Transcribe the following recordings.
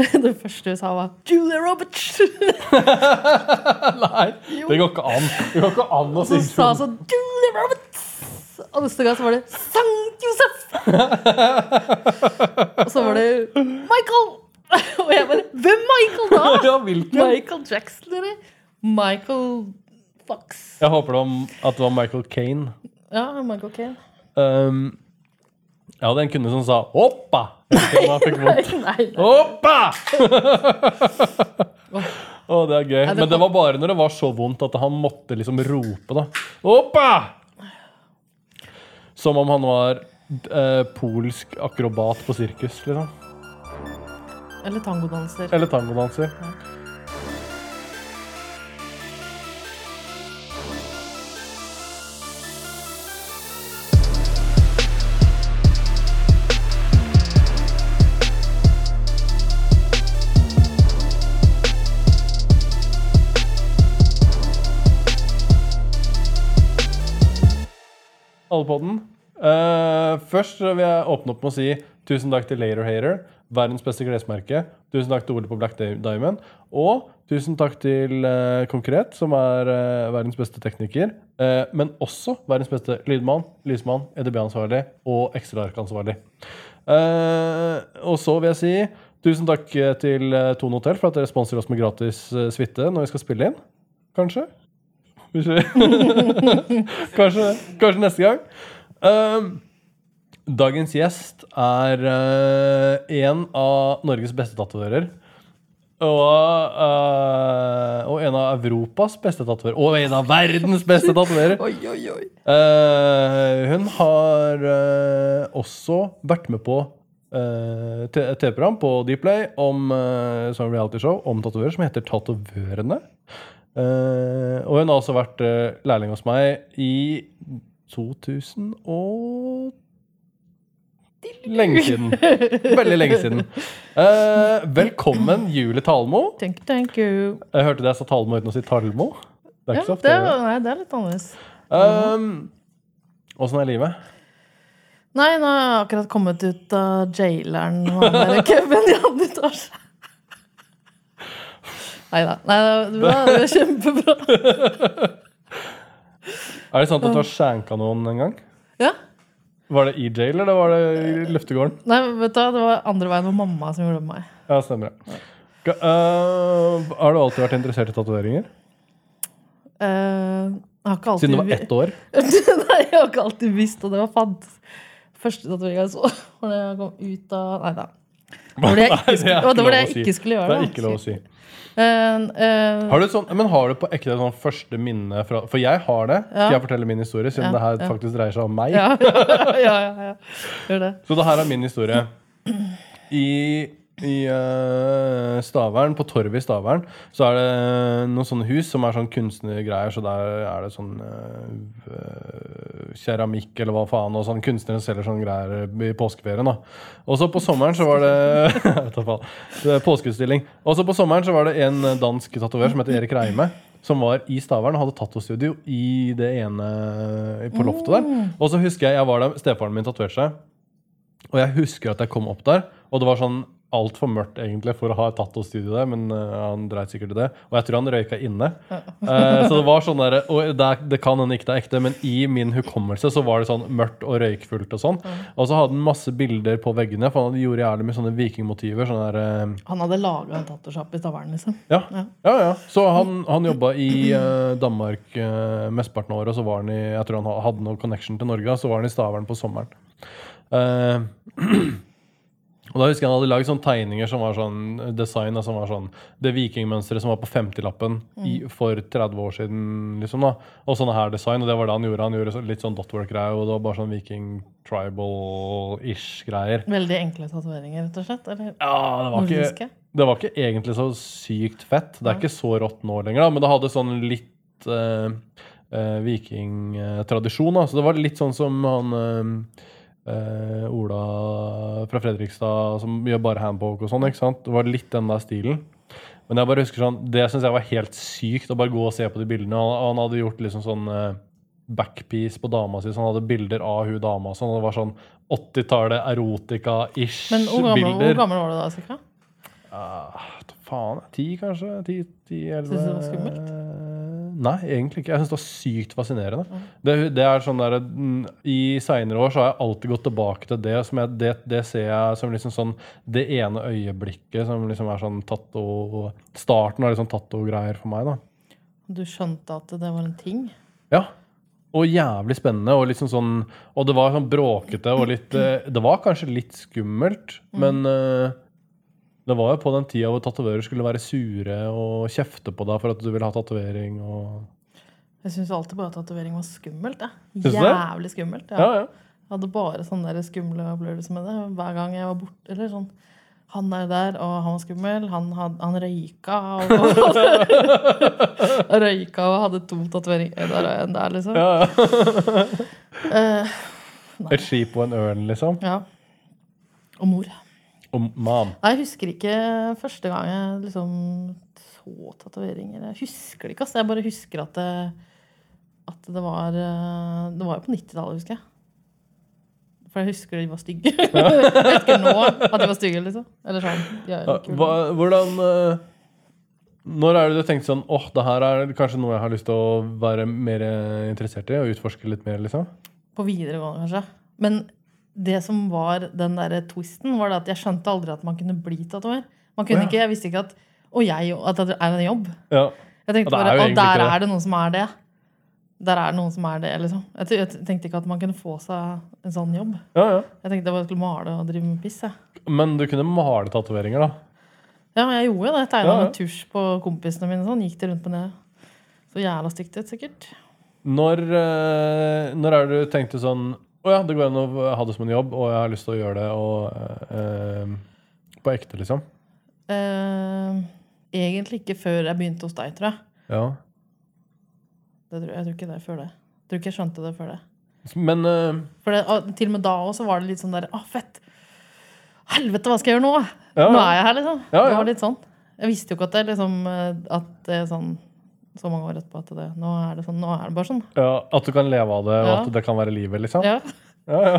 Det første hun sa, var Julia Roberts! Nei, det går ikke an. Det går ikke an å Og så sa hun sånn Julia Roberts! Og neste gang så var det Sankt Josef! Og så var det Michael! Og jeg bare Hvem Michael da? Ja, hvilken? Michael Jackson, eller? Michael Fox. Jeg håper det om at det var Michael Kane. Ja, Michael Caine. Um, jeg hadde en kunde som sa 'hoppa'. Nei, nei, nei. Hoppa! Å, det er gøy. Men det var bare når det var så vondt at han måtte liksom rope, da. Hoppa! Som om han var eh, polsk akrobat på sirkus, liksom. Eller tangodanser. Eller tangodanser. Alle på den. Eh, først vil jeg åpne opp med å si tusen takk til Later Hater, verdens beste klesmerke. Tusen takk til Ole på Black Diamond. Og tusen takk til uh, Konkret, som er uh, verdens beste tekniker. men også verdens beste lydmann, lysmann, EDB-ansvarlig og ekstraarkansvarlig. Uh, og så vil jeg si tusen takk til uh, Tone Hotel for at dere sponser oss med gratis suite når vi skal spille inn. Kanskje? Kanskje, kanskje neste gang. Um, dagens gjest er uh, en av Norges beste tatoverer. Og, uh, og en av Europas beste tatoverer. Og en av verdens beste tatoverer. Oi, oi, oi. Uh, hun har også vært med på et TV-program på Dplay om uh, reality show om tatoverer som heter Tatovørene. Eh, og hun har også vært uh, lærling hos meg i 2000 og Lenge siden. Veldig lenge siden. Eh, velkommen, Julie Talmo. Thank you, thank you. Jeg hørte deg sa Talmo uten å si Talmo. Det er Ja, ikke så ofte. det, jeg det. nei, det er litt annerledes. Um, Åssen er livet? Nei, nå har jeg akkurat kommet ut av jaileren Kevin i andre etasje. Nei da. Nei, det var, det var kjempebra. Er det sant at du har skjenka noen en gang? Ja. Var det i jail, eller var det i løftegården? Nei, vet du det var andre veien med mamma som gjorde det med meg. Ja, stemmer det. Ja. Uh, har du alltid vært interessert i tatoveringer? Uh, alltid Siden du var ett år? Nei, jeg har ikke alltid visst at det var fant. Første tatoveringa jeg så, var da jeg kom ut av Nei da. Det var det ikke skulle, det var det jeg ikke skulle gjøre. Det er ikke lov å si. Uh, uh, Har du sånn, men har du på ekte sånn første minne fra For jeg har det. Skal jeg fortelle min historie, siden Ja, det her ja. faktisk dreier seg om meg? ja, ja, ja, ja. Gjør det. Så det her er min historie. I, i uh, Stavern, på torvet i Stavern, så er det noen sånne hus som er sånn kunstnergreier. Så der er det sånn øh, keramikk eller hva faen, og sånn kunstnere selger sånne greier i påskeferien. da. Og så på sommeren så var det Påskeutstilling. Og så på sommeren så var det en dansk tatover som heter Erik Reime. Som var i Stavern og hadde tattostudio i det ene på loftet der. Og så husker jeg jeg var der, stefaren min tatoverte seg. Og jeg husker at jeg kom opp der, og det var sånn altfor mørkt egentlig for å ha et tattostudio der, men uh, han dreit sikkert i det. Og jeg tror han røyka inne. Uh, så det var sånn der, og det, det kan hende ikke det er ekte, men i min hukommelse så var det sånn mørkt og røykfullt og sånn. Og så hadde han masse bilder på veggene, for han gjorde jævlig med sånne vikingmotiver. sånne der, uh, Han hadde laga en tattosjapp i Stavern, liksom. ja, Ja. ja, ja. Så han, han jobba i Danmark uh, mesteparten av året, og så var han i Jeg tror han hadde noe connection til Norge, så var han i Stavern på sommeren. Eh, og da husker jeg han hadde laget sånne tegninger som var sånn design som var sånn Det vikingmønsteret som var på 50-lappen mm. for 30 år siden. liksom da Og sånne her design, og det var det han gjorde. Han gjorde litt sånn dotwork-greier, og det var bare sånn viking tribal-ish greier. Veldig enkle tatoveringer, rett og slett. Eller Ja, det var ikke det var ikke egentlig så sykt fett. Det er ikke så rått nå lenger, da, men det hadde sånn litt uh, vikingtradisjon. da. Så det var litt sånn som han eh, eh, Ola fra Fredrikstad som gjør bare handpoke og sånn. ikke sant? Det var litt den der stilen. Men jeg bare husker sånn, det syns jeg var helt sykt å bare gå og se på de bildene. Han, han hadde gjort liksom sånn eh, backpiece på dama si, så han hadde bilder av hun dama. Sånn, det var sånn 80-tallet erotika-ish Men hvor gammel, var du da, sikkert? Ah, faen. Ti, kanskje? Ti, ti, elleve Syns du det var skummelt? Nei, egentlig ikke. Jeg syns det var sykt fascinerende. Det, det er sånn der, mm, I seinere år så har jeg alltid gått tilbake til det. Som jeg, det, det ser jeg som liksom sånn det ene øyeblikket som liksom er sånn tatto Starten av liksom tatto-greier for meg. da. Du skjønte at det var en ting? Ja. Og jævlig spennende. Og liksom sånn Og det var sånn bråkete og litt eh, Det var kanskje litt skummelt, men eh, det var jo på den tida hvor tatoverer skulle være sure og kjefte på deg for at du ville ha tatovering. Og... Jeg syns alltid bare at tatovering var skummelt. jeg. Det? Jævlig skummelt. Ja, Ja. ja. Jeg hadde bare sånne der skumle opplevelser med det. Hver gang jeg var borte. Eller sånn Han er der, og han var skummel. Han, had, han røyka. Og, røyka og hadde to tatoveringer der og en der, liksom. ja, ja. Eh, Et skip og en ørn, liksom. ja. Og mor. Og mam. Nei, jeg husker ikke første gang jeg liksom så tatoveringer. Jeg husker det ikke. Altså. Jeg bare husker at det, at det var eh, Det var jo på 90-tallet, husker jeg. For jeg husker de var stygge. jeg husker nå at de var stygge, liksom. Eller sånn. Hva, hvordan eh, Når er det du tenkte sånn åh, det her er kanskje noe jeg har lyst til å være mer eh, interessert i og utforske litt mer, liksom? På videregående, kanskje. Men det som var den der twisten, var at jeg skjønte aldri at man kunne bli tatover. Man kunne ja. ikke, Jeg visste ikke at Og jeg, at det er en jobb. Ja. Jeg tenkte bare, Og der er det noen som er det. Der er det noen som er det, liksom. Jeg, jeg tenkte ikke at man kunne få seg en sånn jobb. ja, ja. Jeg tenkte jeg bare skulle male og drive med piss. Jeg. Men du kunne male tatoveringer, da? Ja, men jeg gjorde jo det. Jeg tegna Ja, med tusj på kompisene mine. Sånn. Gikk det rundt med det. Så jævla stygt ut, sikkert. Når, eh, når er det du tenkte sånn Å ja, det går an å ha det som en jobb, og jeg har lyst til å gjøre det og, eh, på ekte, liksom? Eh, egentlig ikke før jeg begynte hos deg, tror jeg. Ja. Det tror, jeg tror ikke det er før det. Jeg tror ikke jeg skjønte det før det. Men eh, For det, og til og med da også var det litt sånn der Å, fett! Helvete, hva skal jeg gjøre nå? Ja, Nå er jeg her, liksom. Ja, Det var litt sånn. Jeg visste jo ikke at det liksom eh, At det sånn så mange år etterpå at det Nå er det sånn. Nå er det bare sånn. ja, At du kan leve av det, og Ja. at det kan være livet, liksom? Ja. Ja, ja.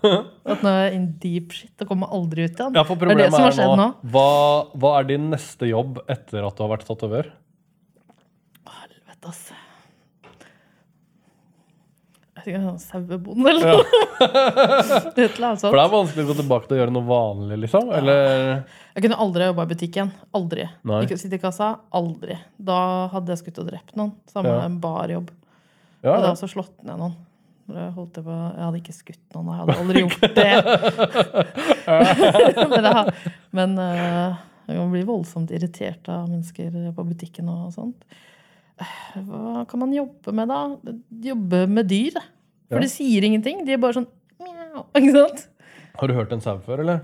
At nå er jeg in deep shit. Det kommer aldri ut igjen. Ja, for Det er det som har skjedd nå, nå. Hva, hva er din neste jobb etter at du har vært tatovør? Helvete, ass. Jeg sånn Sauebonde, eller noe. Et eller annet For det er vanskelig å gå tilbake til å gjøre noe vanlig, liksom? Eller Jeg kunne aldri jobba i butikk igjen. Aldri. Nei. Ikke sitte i kassa. Aldri. Da hadde jeg skutt og drept noen. Samme Ja. en barjobb. Ja, Jeg hadde jeg også slått ned noen. Jeg, på, jeg hadde ikke skutt noen, jeg hadde aldri gjort det. men jeg, men eh, jeg kan bli voldsomt irritert av mennesker på butikken og sånt. Hva kan man jobbe med, da? Jobbe med dyr. For Ja. de sier ingenting. De er bare sånn mjau. Ikke sant? Har du hørt en sau før, eller?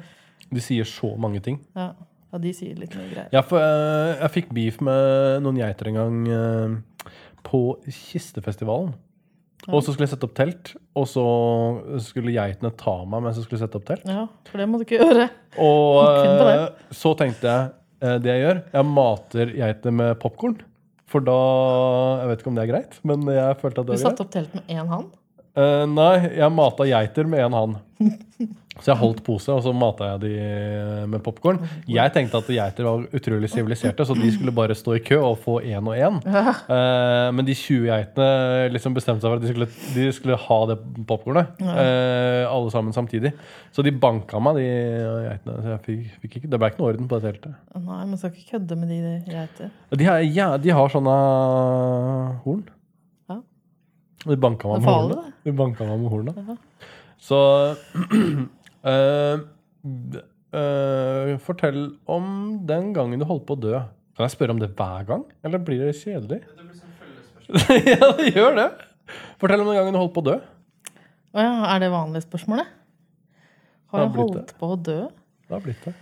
De sier så mange ting. Ja, ja de sier litt mye greier. Ja, for eh, jeg fikk beef med noen geiter en gang eh, på Kistefestivalen. Og så skulle jeg sette opp telt, og så skulle geitene ta meg mens jeg skulle sette opp telt. Ja, for det må du ikke gjøre. Og eh, så tenkte jeg det jeg gjør, jeg mater geitene med popkorn. For da Jeg vet ikke om det er greit, men jeg følte at det var greit. Du satte opp telt med én hand. Eh, nei, jeg mata geiter med en hann. Så jeg holdt pose, og så mata jeg de eh, med popkorn. Jeg tenkte at geiter var utrolig siviliserte, så de skulle bare stå i kø og få én og én. Uh, men de 20 geitene liksom bestemte seg for at de skulle, de skulle ha det popkornet. Uh, alle sammen samtidig. Så de banka meg, de geitene. Så jeg fikk, fikk ikke, det ble ikke noe orden på det teltet. Nei, man skal ikke kødde med de geiter. De, ja, de har sånne horn. De banka meg Det med horna. Banka meg med horna. Ja. Så uh, eh, Fortell om den gangen du holdt på å dø. Kan jeg spørre om det hver gang, eller blir det kjedelig? Det blir sånn ja, det gjør det. Fortell om den gangen du holdt på å dø. Å ja, er det vanlige spørsmålet? Har har jeg blitt holdt på å dø? Det har blitt det.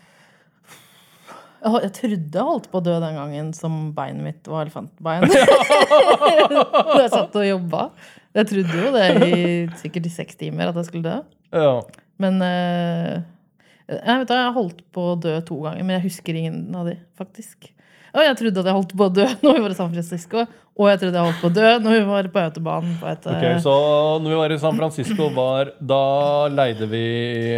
Jeg trodde jeg holdt på å dø den gangen som beinet mitt var elefantbein. da jeg satt og jobba. Jeg trodde jo det i sikkert i seks timer at jeg skulle dø. Ja. Men eh, Jeg vet da, jeg holdt på å dø to ganger, men jeg husker ingen av de, faktisk. Og jeg trodde at jeg holdt på å dø når vi var i San Francisco, og jeg trodde jeg holdt på å dø når vi var på autobanen på et Ok, eh, Så når vi var i San Francisco, var, da leide vi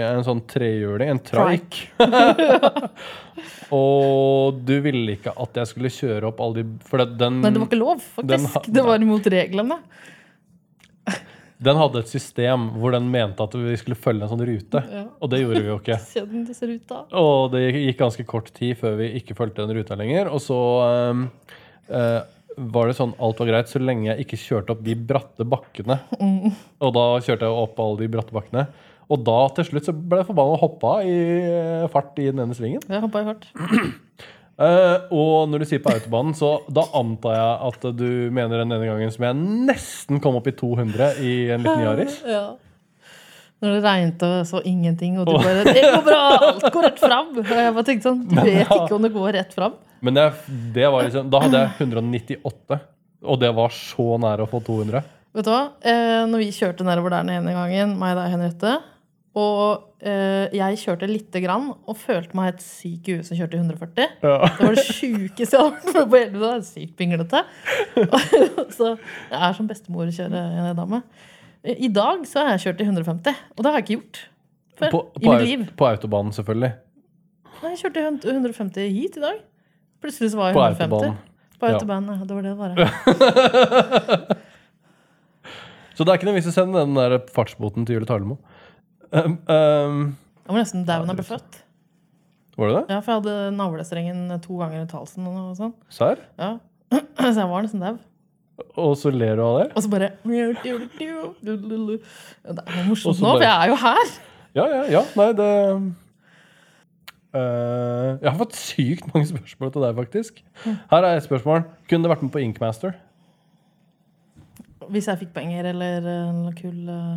en sånn trehjuling, en trike. og du ville ikke at jeg skulle kjøre opp alle de For den, Nei, det var ikke lov, faktisk. Den, Det var imot reglene. Den hadde et system hvor den mente at vi skulle følge en sånn rute. Ja. Og det gjorde vi jo ikke. Og det gikk ganske kort tid før vi ikke fulgte den ruta lenger. Og så um, uh, var det sånn alt var greit så lenge jeg ikke kjørte opp de bratte bakkene. Og da kjørte jeg opp alle de bratte bakkene. Og da til slutt så ble jeg forbanna og hoppa i eh, fart i den ene svingen. Jeg hoppa i fart. Eh, og når du sier på autobanen, så da antar jeg at du mener den ene gangen som jeg nesten kom opp i 200 i en liten Yaris. Ja. Når det regnet og så ingenting, og du bare 'Det går bra! Alt går rett fram!' Og jeg bare tenkte sånn Du vet ikke om det går rett fram. Men det, det var liksom, da hadde jeg 198. Og det var så nære å få 200. Vet du hva? Eh, når vi kjørte nedover der den ene gangen, meg og deg, Henriette, og eh, jeg kjørte lite grann og følte meg helt syk i huet som kjørte i 140. Ja. Det var det sjukeste jeg har vært med på hele tiden. Sykt pinglete. så jeg er som bestemor å kjøre en dame. I dag så har jeg kjørt i 150, og det har jeg ikke gjort før På, i mitt liv. på autobanen, selvfølgelig. Nei, jeg kjørte i 150 hit i dag. Plutselig så var jeg På 150. autobanen. På autobanen, ja. Det var det det var. Så det er ikke noe vits i å sende den der fartsboten til Jule Tarlemo. Um, um, Jeg var nesten dau da jeg ble født. var det det? Ja, for jeg hadde navlestrengen to ganger i halsen. og sånt. Serr? Ja. Så jeg var nesten dau. Og så ler du av det? Og så bare Det er morsomt nå, for jeg er jo her. Ja, ja, ja. Nei, det uh, Jeg har fått sykt mange spørsmål til deg, faktisk. Her er et spørsmål. Kunne du vært med på Inkmaster? Hvis jeg fikk penger eller en kul eh,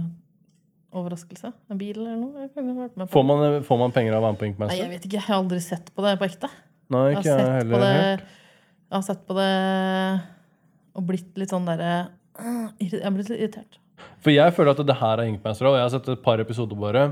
overraskelse. En bil eller noe. Får man, får man penger av å være med på Nei, jeg vet ikke. Jeg har aldri sett på det på ekte. Nei, ikke jeg jeg heller. det, helt. jeg har sett på det og blitt litt sånn derre Jeg har blitt litt irritert. For jeg føler at det her er Inkmaster, og jeg har sett et par episoder bare.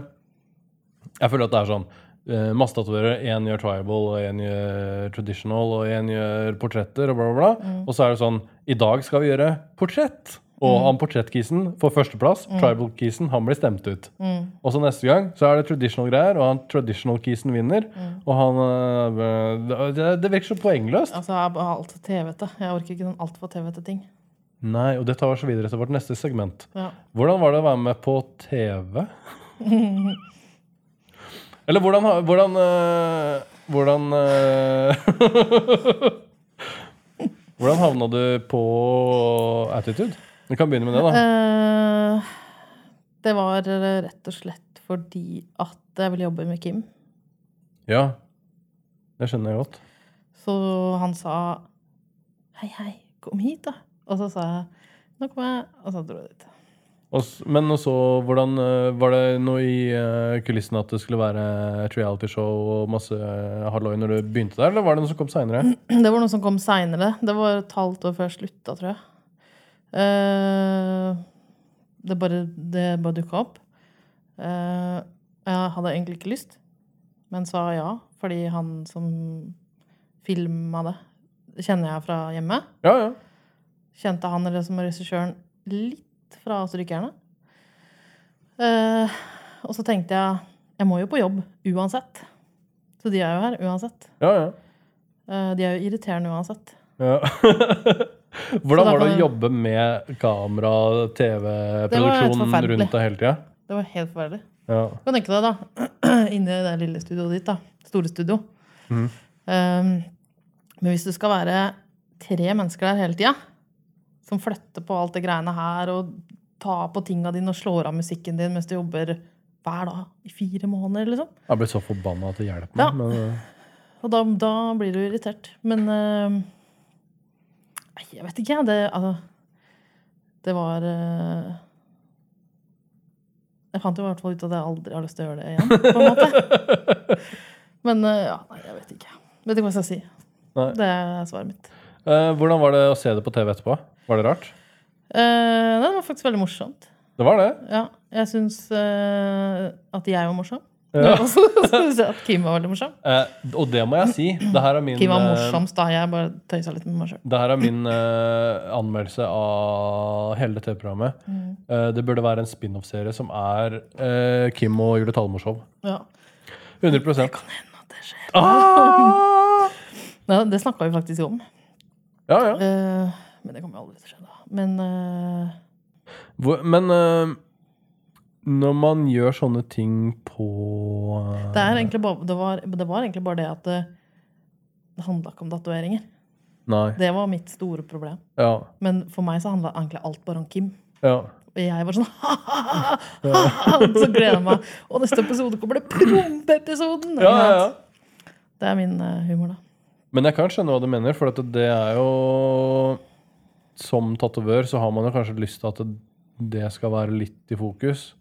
Jeg føler at det er sånn eh, masse tatoverere. Én gjør tribal, og én gjør traditional, og én gjør portretter, og bla, bla, bla. Og så er det sånn I dag skal vi gjøre portrett. Og han portrettkisen får førsteplass. Tribal-kisen han blir stemt ut. Og så neste gang så er det traditional greier, og han traditional-kisen vinner. Og han eh, det, det virker så poengløst. Altså, jeg er alt TV-ete. Jeg orker ikke sånn altfor TV-ete ting. Nei, og det tar oss videre til vårt neste segment. Ja. Hvordan var det å være med på TV? Eller hvordan Hvordan øh, Hvordan øh, Hvordan havna du på Attitude? Vi kan begynne med det, da. Eh, det var rett og slett fordi at jeg ville jobbe med Kim. Ja. Det skjønner jeg godt. Så han sa Hei, hei, kom hit, da. Og så sa jeg Nå kommer jeg. Og så dro jeg dit. Men også, hvordan øh, Var det noe i kulissene at det skulle være et realityshow og masse halloi når du begynte der, eller var det noe som kom seinere? Det var noe som kom seinere. Det var et halvt år før jeg slutta, tror jeg. Eh, det bare, det bare dukka opp. Eh, jeg hadde egentlig ikke lyst, men sa ja, fordi han som filma det, kjenner jeg fra hjemme. Ja, ja. Kjente han eller som regissøren litt fra Strykerne. Eh, og så tenkte jeg jeg må jo på jobb uansett. Så de er jo her uansett. ja, ja. Eh, de er jo irriterende uansett. Ja. Hvordan var det å jobbe med kamera, TV-produksjon rundt deg hele tida? Det var helt forferdelig. Ja. Du kan tenke deg, da. Inni det lille studioet ditt, da. Store studio. Mm. Um, men hvis du skal være tre mennesker der hele tida, som flytter på alt det greiene her, og tar på tinga dine og slår av musikken din mens du jobber hver dag i fire måneder, liksom. Jeg ble så forbanna at det hjelper Ja. meg. Men, øh, Og da, da blir du irritert. Men eh, Nei, jeg vet ikke, jeg. Det, altså, det var eh, Jeg fant jo i hvert fall ut at jeg aldri har lyst til å gjøre det igjen. på en måte. Men eh, ja, nei, jeg vet ikke. Vet ikke hva jeg skal si. Nei. Det er svaret mitt. øh, hvordan var det å se det på TV etterpå? Var det rart? Eh, nei, det var faktisk veldig morsomt. Det var det. Ja, jeg syns eh, at jeg var morsom. Ja. At Kim var veldig morsom. Eh, og det må jeg si. Det her er min, Kim var eh, morsomst da. Jeg bare tøysa litt med meg sjøl. det her er min eh, anmeldelse av hele det TV-programmet. Mm. Eh, det burde være en spin-off-serie som er eh, Kim og Julie Talmorshov. Ja. 100 At det skjer. ah! Ja, det snakka vi faktisk om. Ja, ja. Eh, men det kommer jo aldri til å skje, da. Men eh, Hvor, men eh, når man gjør sånne ting på eh, det, er egentlig bare, det, var, det var egentlig bare det at det, det handla ikke om tatoveringer. Det var mitt store problem. Ja. Men for meg så handla egentlig alt bare om Kim. ja. Og jeg var sånn Så gleder jeg meg. Og neste episode kommer det prompeepisoden! ja, ja, ja. Det er min eh, humor, da. Men jeg kan skjønne hva du mener, for det er jo Som tatovør så har man jo kanskje lyst til at det, det skal være litt i fokus.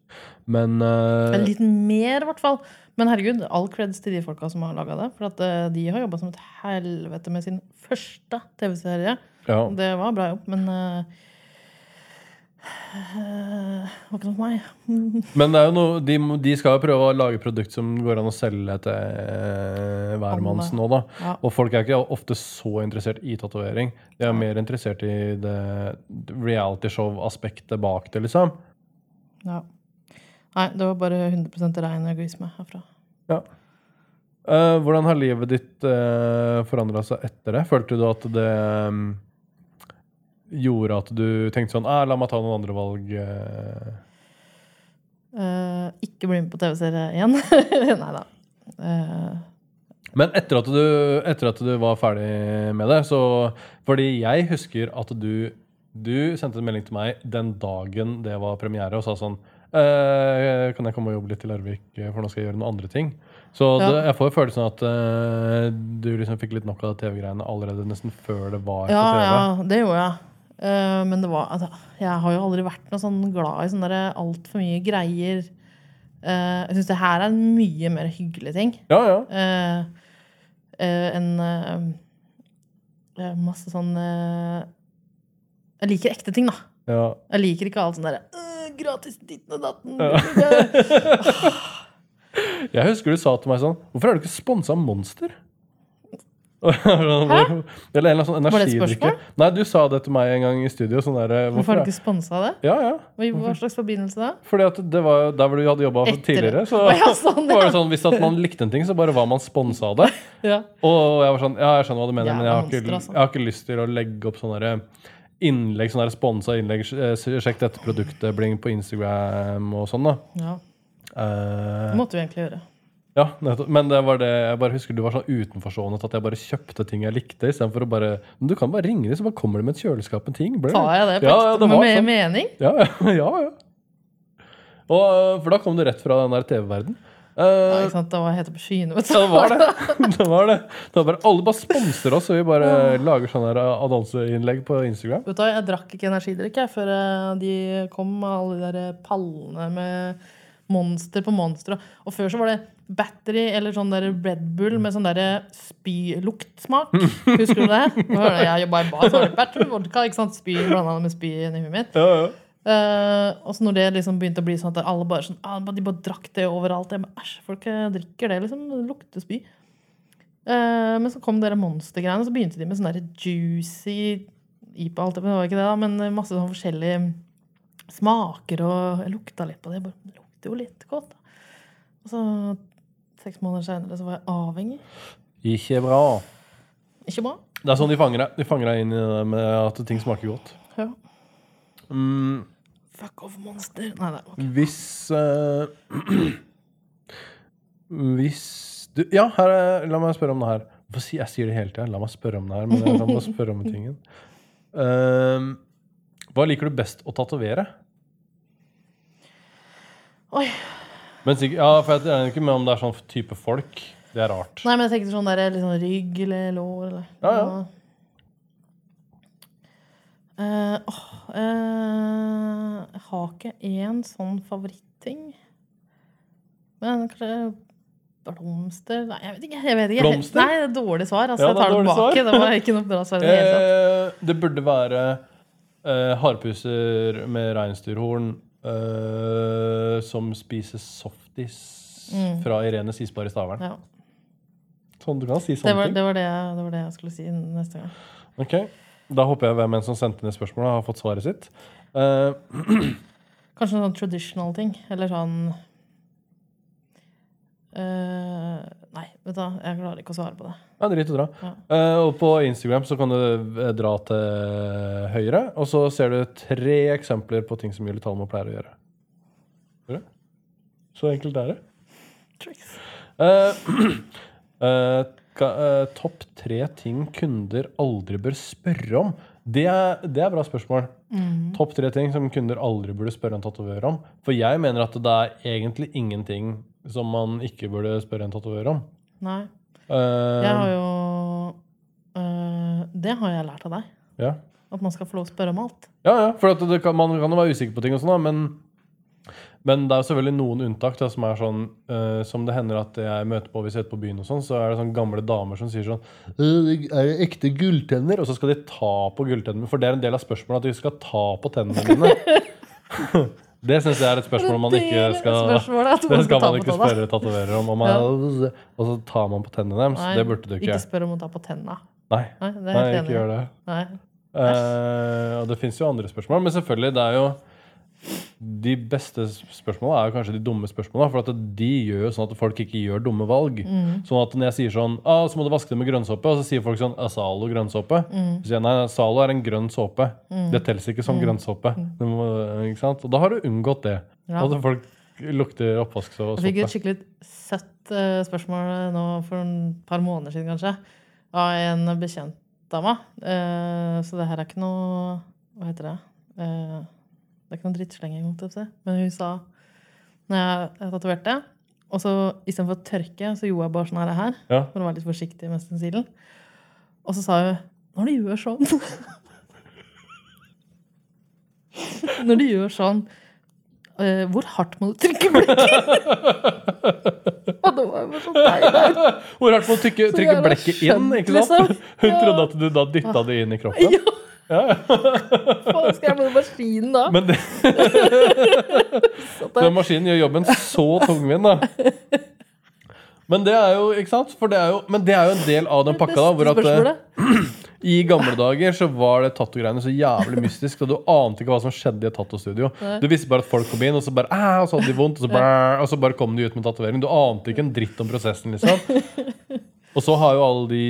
Men uh, Litt mer, i hvert fall. Men herregud, all creds til de folka som har laga det. For at uh, de har jobba som et helvete med sin første TV-serie. ja. Det var bra jobb, men eh, eh, var ikke noe for meg. Men det er jo noe, de, de skal jo prøve å lage produkt som går an å selge til eh, hvermanns nå, da. Ja. Og folk er ikke ofte så interessert i tatovering. De er mer interessert i det realityshow-aspektet bak det, liksom. Ja. Nei, det var bare 100 rein egoisme herfra. Ja. Uh, hvordan har livet ditt uh, forandra seg etter det? Følte du at det mm, gjorde at du tenkte sånn ah, La meg ta noen andre valg. eh». Eh, ikke bli med på TV-serie igjen. Nei da. Uh. Men etter at, du, etter at du var ferdig med det, så Fordi jeg husker at du Du sendte en melding til meg den dagen det var premiere, og sa sånn eh, Kan jeg komme og jobbe litt i Larvik, for nå skal jeg gjøre noen andre ting? Så Ja. det, jeg får jo følelsen av at eh, du liksom fikk litt nok av TV-greiene allerede nesten før det var ja, på TV. ja, det gjorde jeg. Eh, men det var altså, Jeg har jo aldri vært noe sånn glad i sånne altfor mye greier. Uh, jeg syns det her er en mye mer hyggelig ting Ja, ja. uh, eh, eh, masse sånn eh, Jeg liker ekte ting, da. ja. Jeg liker ikke alt sånn derre «Øh, Gratis ditten og datten. Jeg husker du sa til meg sånn Hvorfor er du ikke sponsa Monster? Eller en sånn energidrikke. spørsmål? Nei, du sa det til meg en gang i studio. Sånn der, hvorfor, Hvorfor har du ikke sponsa det? Ja, ja. Hva slags forbindelse da? Fordi at det var der hvor du hadde jobba tidligere. Så ja, sånn, var det sånn, Hvis at man likte en ting, så bare var man sponsa av det. Ja. Og jeg var sånn, ja, jeg skjønner hva du mener, men jeg har, ikke, altså. jeg har ikke lyst til å legge opp sånne der innlegg, sånn sponsa innlegg. eh, Sjekk dette produktet, bling på Instagram og sånn, da. ja. Uh, Det måtte vi egentlig gjøre. Ja, nettopp. Men det var det, jeg bare husker du var sånn utenforstående til at jeg bare kjøpte ting jeg likte, istedenfor å bare Men Du kan bare ringe dem, så bare kommer de med et kjøleskap med ting. Ble? Tar jeg det på Ja, ja, det var med sånn. mening? Ja, ja, ja. ja. Og, øh, for da kom du rett fra den der TV-verden. Ja, Uh, ikke sant? Da var jeg helt oppe i skyene. vet du. ja, det var det. det var det. det var bare, alle bare sponser oss, og vi bare lager sånne her annonseinnlegg på Instagram. Vet du, jeg drakk ikke energidrikk jeg, før eh, de kom med alle de der pallene med monster på monster. Og før så var det battery eller sånn der Red Bull med sånn der spyluktsmak. Husker du det? Jeg jobba i bar, så var det battery vodka. ikke sant? Spy blanda med spy inni huet mitt. Ja, ja. Uh, og så når det liksom begynte å bli sånn at alle bare sånn, ah, de bare drakk det overalt. Jeg bare, Æsj, folk eh, drikker det, liksom. Det lukter spy. Uh, men så kom dere monstergreiene, og så begynte de med sånn juicy IPA. Alt det, men det var ikke det da, men masse sånn forskjellige smaker. Og jeg lukta litt på det. Jeg bare, lukter jo litt godt. da. Og så seks måneder senere så var jeg avhengig. Ikke bra. Ikke bra. Det er sånn de fanger deg. De fanger deg inn i det med at ting smaker godt. Ja. Mm, Fuck off, monster. Nei, nei. Okay. hvis uh, Hvis du Ja, her er, la meg spørre om det her. Jeg sier det hele tida. La meg spørre om det her. Men kan bare spørre om tingen. Uh, hva liker du best å tatovere? Oi. Men sikkert, ja, for jeg regner ikke med om det er sånn type folk. Det er rart. Nei, men jeg tenkte sånn der, sånn rygg eller lår eller Ja, ja. Eh, åh, eh, jeg har ikke én sånn favoritting. Men kanskje blomster Nei, jeg vet ikke. Jeg vet ikke. Blomster? Nei, det er dårlig svar. Altså, Ja, jeg tar det det er dårlig tilbake. svar. Det var ikke noe bra svar. i Det hele tatt. Eh, det burde være eh, harpuser med reinsdyrhorn eh, som spiser softis fra Irene Sisbar i Stavern. Ja. Sånn, du kan si Det, sånne var, ting. det, var det, jeg- det var det jeg skulle si neste gang. Ok, Da håper jeg hvem enn som sendte ned spørsmålet, har fått svaret sitt. Uh, Kanskje en sånn traditional ting. Eller sånn eh, Nei, vet du jeg klarer ikke å svare på det. Nei, drit og dra. Ja. Uh, og på Instagram så kan du eh, dra til høyre, og så ser du tre eksempler på ting som Julie Talmo pleier å gjøre. Så enkelt er det. Tricks. Uh, Topp tre ting kunder aldri bør spørre om. Det er, det er bra spørsmål. Topp tre ting som kunder aldri burde spørre en tatovør om. For jeg mener at det er egentlig ingenting som man ikke burde spørre en tatovør om. Nei. Uh, Jeg har jo uh, Det har jeg lært av deg. ja. At man skal få lov å spørre om alt. Ja, ja, for kan, man kan jo være usikker på ting, og sånn men, men det er jo selvfølgelig noen unntak da, som er sånn uh, Som det hender at jeg møter på hvis jeg er på byen, og sånn, så er det sånn gamle damer som sier sånn «Øh, Er det ekte gulltenner? Og så skal de ta på gulltennene, for det er en del av spørsmålet at de skal ta på tennene dine. det syns jeg er et spørsmål man ikke skal Det skal man ikke spørre tatoverer om. man, Og så tar man på tennene deres. Nei, Det burde du ikke. Ikke spør om å ta på tennene. Nei, Nei, Nei ikke gjør det. Nei. Eh, og det fins jo andre spørsmål, men selvfølgelig, det er jo De beste spørsmålene er jo kanskje de dumme spørsmålene. For at de gjør sånn at folk ikke gjør dumme valg. Mm. Sånn at når jeg sier sånn ah, Så må du vaske det med grønnsåpe, og så sier folk sånn «Er Zalo grønnsåpe? Mm. Så sier jeg nei, Zalo er en grønn såpe. Det teller ikke som grønnsåpe. Det må? Og da har du unngått det. Mm. Ja. At folk lukter oppvasksåpe. Jeg fikk et skikkelig søtt uh, spørsmål nå for et par måneder siden, kanskje, av en bekjent dama. meg. Eh, så det her er ikke noe Hva heter det? Eh, det er ikke noen drittslenging. Men hun sa når jeg, tatoverte, og så istedenfor å tørke, så gjorde jeg bare sånn her, her Ja. for å være litt forsiktig med stensilen. Og så sa hun Når du gjør sånn Når du gjør sånn Uh, Hvor hardt må du trykke blekket? Og det var jo Nei, nei. Hvor hardt må du trykke, trykke blekket inn? ikke sant? liksom. Hun trodde at du da dytta det inn i kroppen. Ja, faen, skal jeg med maskinen da? Men det, den maskinen gjør jobben så tungvint, da. Men det er jo ikke sant? For det er jo, men det er jo en del av den pakka. da hvor at eh. I gamle dager så var det tattogreiene så jævlig mystisk. Og du ante ikke hva som skjedde i et tattostudio. Du visste bare at folk kom inn, og så bare «Æ», og så hadde de vondt, og så bare, og så bare kom de ut med tatovering. Du ante ikke en dritt om prosessen, liksom. Og så har jo alle de,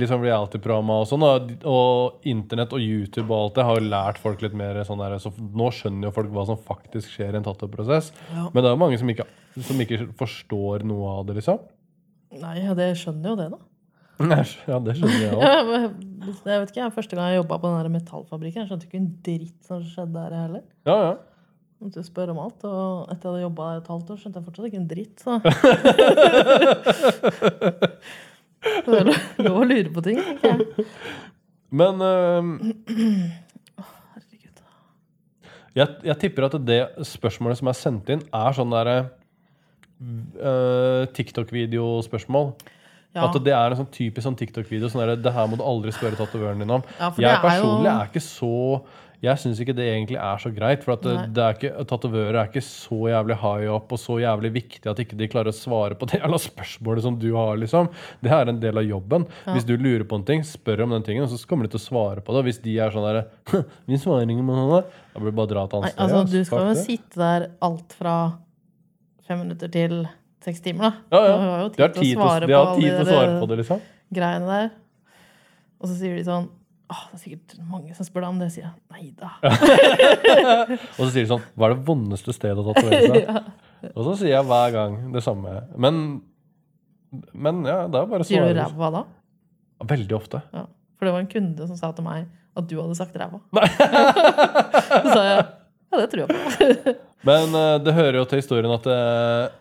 liksom reality-programma og sånn, og, og internett og YouTube og alt det har jo lært folk litt mer sånn der, så nå skjønner jo folk hva som faktisk skjer i en tattoo-prosess. Ja. Men det er jo mange som ikke, som ikke forstår noe av det, liksom. Nei, ja, det skjønner jo det, da. Ja, det skjønner jeg òg. Jeg vet ikke, Første gang jeg jobba på den der metallfabrikken, jeg skjønte ikke en dritt som skjedde der heller. Ja, ja. Jeg måtte spørre om alt, og etter jeg hadde jobba et halvt år, skjønte jeg fortsatt ikke en dritt. Så. Det er lov- å lure på ting, tenker jeg. Men uh, Herregud. jeg, jeg tipper at det spørsmålet som er sendt inn, er sånn derre uh, TikTok-videospørsmål. Ja. At det er en sånn typisk sånn TikTok-video. Sånn der, det her må du aldri spørre tatovøren din om. Ja, jeg jeg er jo- personlig er ikke så Jeg syns ikke det egentlig er så greit. For at det, det er ikke, tatovører er ikke så jævlig high up og så jævlig viktig at ikke de klarer å svare på det jævla spørsmålet som du har. liksom. Det er en del av jobben. Hvis du lurer på en ting, spør om den tingen, og så kommer de til å svare på det. Hvis de er sånn der, Vi svarer ikke på noe, da blir det bare å dra Nei, annet sted. altså, du skal jo sitte der alt fra fem minutter til seks timer, da. Ja, ja. Du har jo De har tid til å svare på har tid til å svare på det, liksom. greiene der. Og så sier de sånn Åh, det er sikkert mange som spør deg om det. sier jeg. Nei da. Og så sier de sånn Hva er det vondeste stedet å tatovere seg? Og så sier jeg hver gang det samme. Men, men ja, det er bare å Sier du ræva da? Veldig ofte. Ja. For det var en kunde som sa til meg at du hadde sagt ræva. Så sa jeg ja, det tror jeg på. Men eh, det hører jo til historien at eh,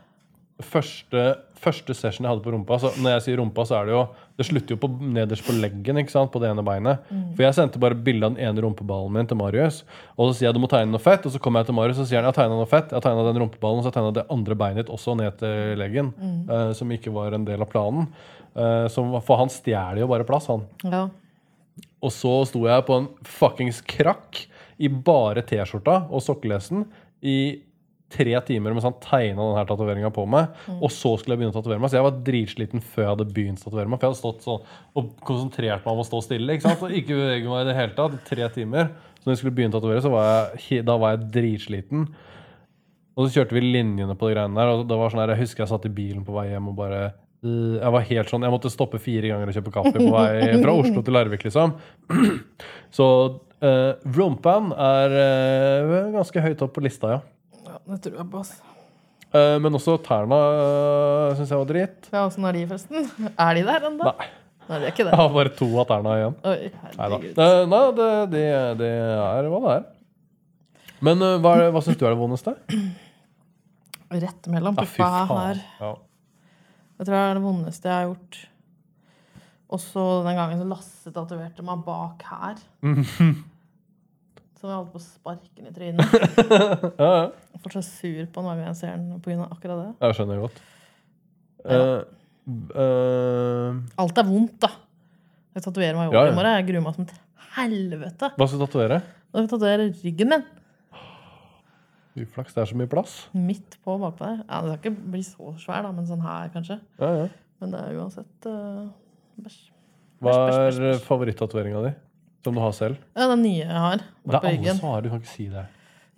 første, første session jeg hadde på rumpa så Når jeg sier rumpa, så er det jo Det slutter jo på, nederst på leggen, ikke sant? På det ene beinet. For jeg sendte bare bilde av den ene rumpeballen min til Marius. Og så sier jeg du må tegne noe fett. Og så kommer jeg til Marius og sier han, jeg har tegna noe fett. Jeg har tegna den rumpeballen, og så har jeg tegna det andre beinet ditt også ned til leggen. eh, som ikke var en del av planen. Eh, som, for han stjeler jo bare plass, han. Ja. Og så sto jeg på en fuckings krakk i bare T-skjorta og sokkelesen i tre timer mens han tegna denne tatoveringa på meg. Og så skulle jeg begynne å tatovere meg. Så jeg var dritsliten før jeg hadde begynt å tatovere meg. For jeg hadde stått sånn og konsentrert meg om å stå stille. ikke sant? Og ikke bevege meg i det hele tatt. Tre timer. Så når jeg skulle begynne å tatovere, så var jeg, da var jeg dritsliten. Og så kjørte vi linjene på de greiene der. Og det var sånn her, Jeg husker jeg satt i bilen på vei hjem og bare øh, Jeg var helt sånn, jeg måtte stoppe fire ganger og kjøpe kaffe på vei fra Oslo til Larvik, liksom. Så uh, rumpan er uh, ganske høyt opp på lista, ja. Det tror jeg på. ass. Eh, men også tærne uh, syns jeg var dritt. Ja, Åssen er de, forresten? Er de der ennå? Nei, Nei, de er ikke jeg har bare to av tærne igjen. Oi, Neida. herregud. Eh, nei, det, det, det er hva det er. Men uh, hva, er hva syns du er det vondeste? Rett mellom Ja, puppa her. Ja. Jeg tror det er det vondeste jeg har gjort. Også den gangen så Lasse tatoverte meg bak her. Som jeg holdt på å sparke den i trynet. Ja, ja. Jeg er fortsatt sur på den hver jeg ser den pga. akkurat det. Jeg skjønner godt. Ja. Uh, uh, Alt er vondt, da. Jeg tatoverer meg i år i morgen. Jeg gruer meg som et helvete. hva skal du tatovere? Da skal jeg tatovere ryggen min. Uflaks. Det er så mye plass. Midt på bakpå der. Ja, det skal ikke bli så svær, da, men sånn her, kanskje. Ja, ja. Men det er uansett uh, bæsj. Hva er favorittatoveringa di? Som du har selv? Ja, den nye jeg har. Det er alle som har. Du kan ikke si det.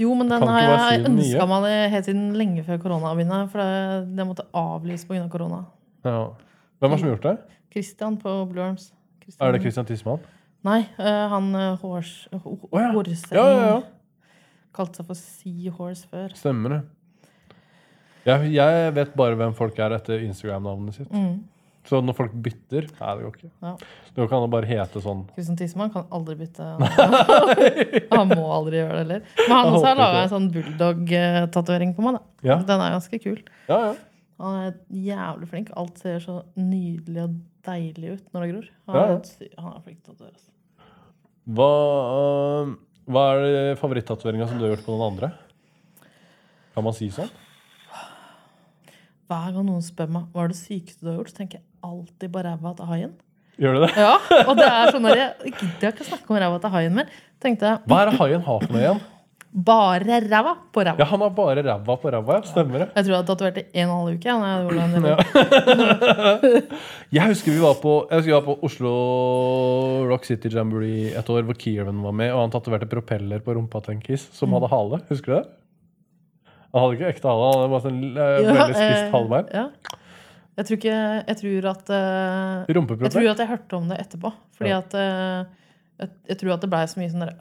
Jo, men den har jeg si ønska meg det helt siden lenge før korona begynte. For det, det måtte avlyse pga. korona. Ja. Hvem det som har gjort det? Christian på Blue Arms. Er det Christian Tisman? Nei, eh, han uh, Hors... Oh, ja. Horseng Ja, ja, ja. kalte seg for Seahorse før. Stemmer det. Jeg, jeg vet bare hvem folk er etter Instagram-navnet sitt. Mm. Så når folk bytter Nei, det går ikke. Ja. Det går ikke an å bare hete sånn. Kristian Tisman kan aldri bytte. han må aldri gjøre det heller. Men han også har laga en sånn bulldog-tatovering på meg. da. Ja, Den er ganske kul. ja. ja. Han er jævlig flink. Alt ser så nydelig og deilig ut når det gror. Han, Ja, ja. han er flink til å tatovere. altså. Hva, uh, hva er favorittatoveringa som du har gjort på noen andre? Kan man si sånn? Hver gang noen spør meg hva er det sykeste du har gjort, så tenker jeg alltid på ræva til haien. Gjør du det? Ja, og det er sånn at Jeg gidder ikke å snakke om ræva til haien mer. Tenkte jeg, Hva er det haien har for noe igjen? Bare ræva på ræva. Ja, Han har bare ræva på ræva, ja. Stemmer det. Jeg tror jeg hadde tatovert i en og en halv uke. Jeg ja. Jeg husker vi var på, vi var på Oslo Rock City Jamboree et år hvor Kieran var med, og han tatoverte propeller på rumpa til en kiss som hadde hale. Husker du det? Han hadde ikke ekte hale, han hadde bare sånn eh, Ja, veldig spist eh, halebein. Ja. Jeg tror ikke Jeg tror at eh, Jeg tror at jeg hørte om det etterpå. Fordi Ja. at eh, jeg, jeg tror at det blei så mye sånn ja.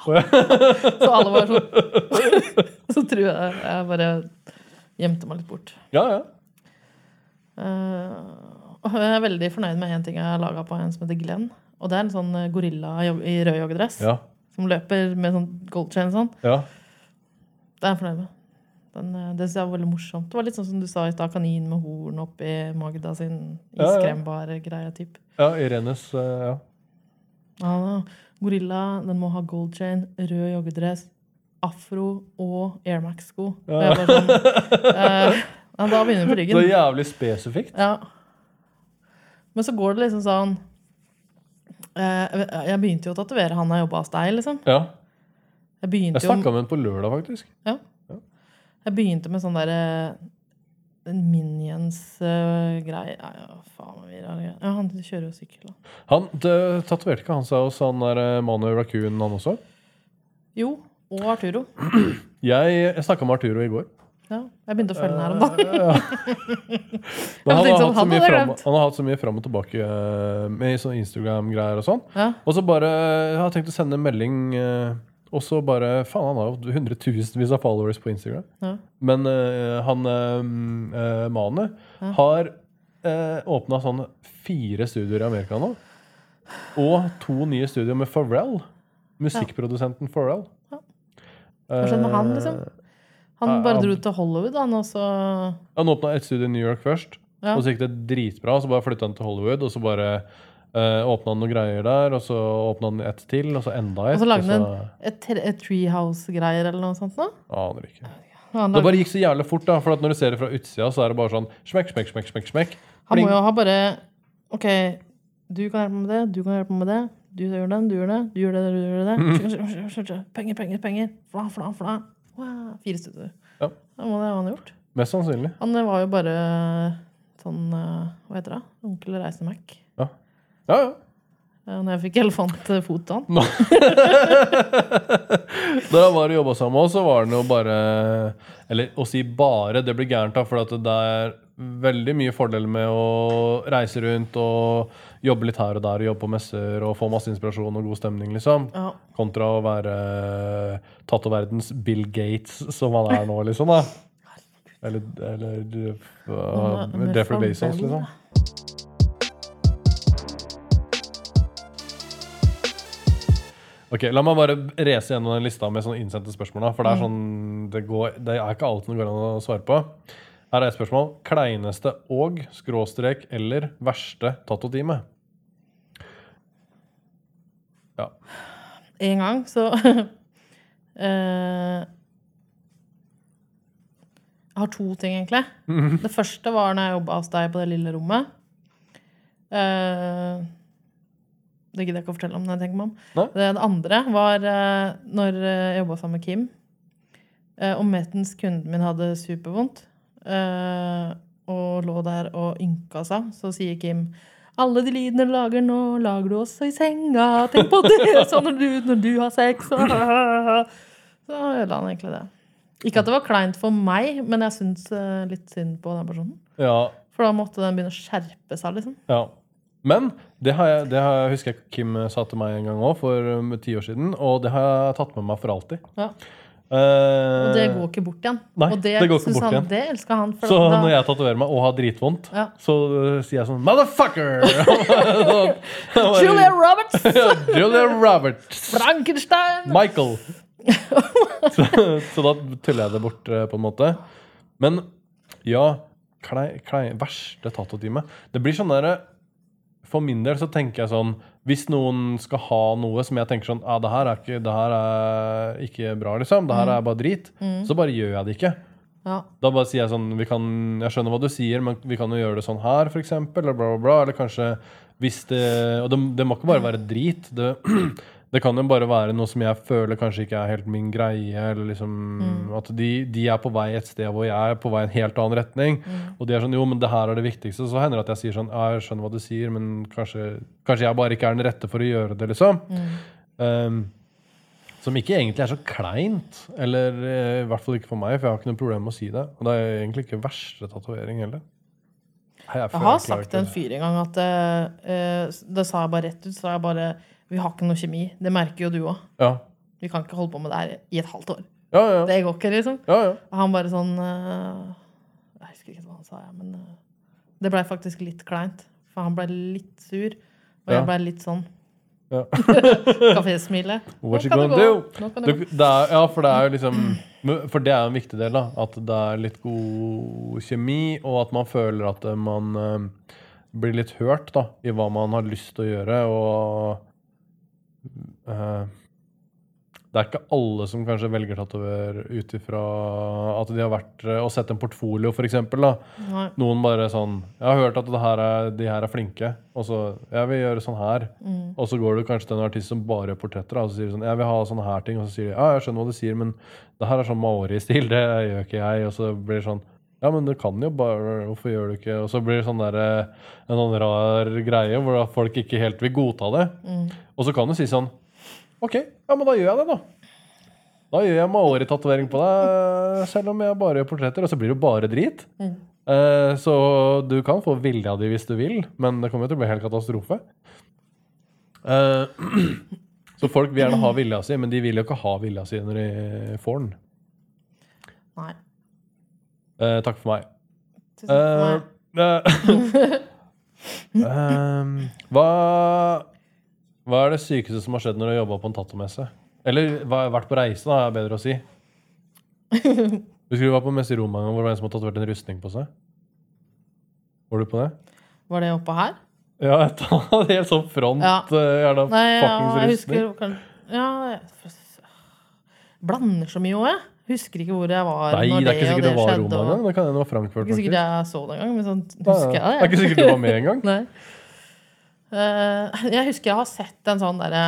Så alle var sånn Så tror jeg jeg bare gjemte meg litt bort. Ja, ja. Eh, og jeg er veldig fornøyd med en ting jeg har laga på en som heter Glenn. Og det er en sånn gorilla i jog- i rød joggedress Ja. som løper med sånn gold chain og sånn. ja. Det er jeg fornøyd med. Den, eh, det synes jeg var veldig morsomt. Det var litt sånn som du sa i stad, kanin med horn oppi Magda sin Ja, ja. iskrembar-greie. typ. ja Irenes eh, ja. Ja, gorilla, den må ha gold chain, rød joggedress, afro og Air Max-sko. Ja. sånn, eh, Da begynner vi på ryggen. Så jævlig spesifikt. Ja. Men så går det liksom sånn eh, Jeg begynte jo å tatovere han jeg jobba hos deg, liksom. Ja. Jeg Jeg snakka med henne på lørdag, faktisk. Ja. Jeg begynte med sånn derre Minions-greie. uh, ja, faen. Ja, han kjører jo sykkel, da. Han Tatoverte ikke han seg hos han der eh, Manu Raccoon, han også? Jo, og Arturo. Jeg, jeg snakka med Arturo i går. Ja, jeg begynte å følge den her om dagen. Han, har sånn, han fram, han har hatt så mye fram og tilbake eh, med Instagram-greier og sånn. Ja. Og så bare Jeg har tenkt å sende en melding, eh, og så bare Faen, han har jo hundretusenvis av followers på Instagram. Ja. Men uh, han uh, Manu Ja. har uh, åpna sånn fire studioer i Amerika nå. Og to nye studioer med Pharrell. Musikkprodusenten Pharrell. Ja. Hva skjedde med han, liksom? Han bare dro til Hollywood, han, også. Han åpna et studio i New York først, og så gikk det dritbra. Så bare flytta han til Hollywood, og så bare uh, åpna han noen greier der. Og så åpna han ett til, og så enda Og så lagde han et, et Treehouse-greier eller noe sånt. nå. Aner ikke. Han, Det bare gikk så jævlig fort, da, for at når du ser det fra utsida, så er det bare sånn smekk, smekk, smekk, smekk, smekk. han må jo ha bare OK, du kan hjelpe meg med det, du kan hjelpe meg med det. Du gjør den, du gjør det, du gjør det, du gjør det. Penger, penger, penger. Fla, fla, fla. Wow. fire studioer. Ja. Det må det ha han gjort. Mest sannsynlig. Han var jo bare sånn eh, Hva heter det? Onkel Reise-Mac. Ja, ja. Når jeg fikk elefantfot av han. Da han var og jobba sammen med oss, så var det jo bare Eller å si bare, det blir gærent, da, for det er veldig mye fordeler med å reise rundt og jobbe litt her og der og jobbe på messer og få masse inspirasjon og god stemning, liksom. Ja. Kontra å være tatt av verdens Bill Gates, som han er nå, liksom. da Eller, eller uh, Jeffrey Bezos, liksom. Ok, La meg bare race gjennom den lista med sånne innsendte spørsmål. da, For det er sånn, det, går, det er ikke alt som går an å svare på. Her er et spørsmål. Kleineste og skråstrek eller verste tattotime? Ja. En gang så uh, Jeg har to ting, egentlig. Det første var når jeg jobba hos deg på det lille rommet. Eh, det gidder jeg ikke å fortelle om. når jeg tenker meg om. Nei. Det, det andre var uh, når eh, jeg jobba sammen med Kim. Uh, og Metens kunden min hadde supervondt. uh, og lå der og ynka seg. Så sier Kim alle de lydene du lager nå, lager du også i senga. Tenk på det sånn når du, når du har sex. Så ødela han egentlig det. Ikke at det var kleint for meg, men jeg syns litt synd på den personen. Ja, For da måtte den begynne å skjerpe seg, liksom. ja. Men det, har jeg, det har jeg, husker jeg Kim sa til meg en gang òg, for um, ti år siden. Og det har jeg tatt med meg for alltid. Ja. Uh, Og det går ikke bort igjen. Nei, og det, det går ikke bort han, igjen. Det elsker han. Så da, når jeg tatoverer meg og har dritvondt, Ja. så uh, sier jeg sånn Motherfucker! Julia Roberts! Julia Roberts. Frankenstein! Michael. så, så da tuller jeg det bort, uh, på en måte. Men ja klei, klei, Verste tatotime. Det blir sånn derre For min del så tenker jeg sånn Hvis noen skal ha noe som jeg tenker sånn ah, det, her er ikke, det her er ikke bra, liksom. Det her er bare drit. Så bare gjør jeg det ikke. Ja. Da bare sier jeg sånn vi kan, Jeg skjønner hva du sier, men vi kan jo gjøre det sånn her, f.eks. Eller bla, bla, bla. Eller kanskje hvis det Og det, det må ikke bare være drit. Det, det kan jo bare være noe som jeg føler kanskje ikke er helt min greie. Eller liksom At de, de er på vei et sted hvor jeg er på vei en helt annen retning. Og de er sånn Jo, men det her er det viktigste. Så hender det at jeg sier sånn Ja, jeg skjønner hva du sier, men kanskje, kanskje jeg bare ikke er den rette for å gjøre det, liksom. Um, som ikke egentlig er så kleint. Eller eh, i hvert fall ikke for meg, for jeg har ikke noe problem med å si det. Og det er egentlig ikke verste tatovering heller. Jeg, Jeg har sagt til en fyr en gang at eh, Det sa jeg bare rett ut. Så jeg bare Vi har ikke noe kjemi. Det merker jo du òg. Ja, Vi kan ikke holde på med det her i et halvt år. ja, ja. Det går ikke, liksom. ja, ja. Og han bare sånn uh, Jeg husker ikke hva han sa, men uh, det blei faktisk litt kleint. For han blei litt sur, og jeg blei litt sånn Ja. kafésmile. What Nå you gonna do? Nå ja, for det er jo liksom For det er jo en viktig del, da. At det er litt god kjemi, og at man føler at man uh, blir litt hørt da, i hva man har lyst til å gjøre. Og eh, det er ikke alle som kanskje velger tatover ut ifra at de har vært eh, og sett en portfolio, f.eks. Noen bare sånn Jeg har hørt at det her er, de her er flinke, og så Jeg vil gjøre sånn her. Mm. Og så går du kanskje til en artist som bare gjør portretter, og så sier du sånn Jeg vil ha sånne her ting. Og så sier de ja, jeg skjønner hva du sier, men det her er sånn Maori-stil. Det gjør ikke jeg. Og så blir det sånn ja, men du kan jo bare Hvorfor gjør du ikke Og så blir det sånn der, eh, en sånn rar greie hvor da folk ikke helt vil godta det. Mm. Og så kan du si sånn OK, ja, men da gjør jeg det, da. Da gjør jeg Maori-tatovering på deg, selv om jeg bare gjør portretter. Og så blir det jo bare drit. Mm. Eh, så du kan få vilja di hvis du vil, men det kommer jo til å bli helt katastrofe. Eh, så folk vil gjerne ha vilja si, men de vil jo ikke ha vilja si når de får den. Nei. Eh, takk for meg. Tusen takk for meg. Uh, ehm, hva, hva er det sykeste som har skjedd når du har jobba på en tattomesse? Eller hva vært på reise, da, er bedre å si. Husker du var på messe i Roma hvor det var en som hadde tatovert en rustning på seg? Var du på det? Var det oppå her? Ja, et helt sånn front. Ja. Jævla Nei, ja, jeg husker Ja, jeg blander så mye òg, jeg. Husker ikke hvor jeg var Nei, når det er ikke og sikkert det var skjedde, Roma og- engang. Det kan hende det var Det Frankfurt. ikke sikkert jeg så det engang, men sånn Ja, husker ja. jeg Det er ikke sikkert du var med engang. Nei. Uh, jeg husker jeg har sett en sånn derre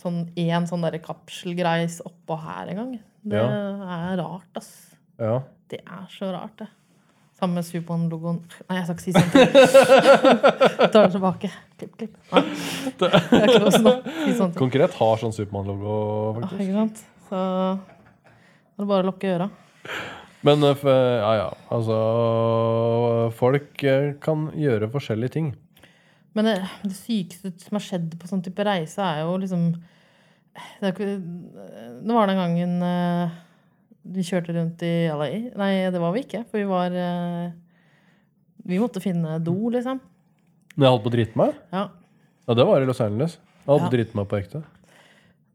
sånn én sånn derre kapselgreis oppå her en gang. Det er rart, ass. Ja. Det er så rart, det. Sammen med Supermann-logoen Nei, jeg skal ikke si sånt. Tar det tilbake. Klipp, klipp. Nei. Det er ikke lov å si sånt. Konkret har sånn Supermann-logo, faktisk. Ikke sant? Så det er bare å lukke øra. Men eh, ja, ja. Altså Folk eh, kan gjøre forskjellige ting. Men det, det sykeste som har skjedd på sånn type reise, er jo liksom Det, ikke, det var den gangen eh, vi kjørte rundt i LA. Nei, det var vi ikke. For vi var eh, Vi måtte finne do, liksom. Når jeg holdt på å drite meg? Ja. Ja, det var i Los Angeles. Jeg holdt på Ja. å drite meg på ekte.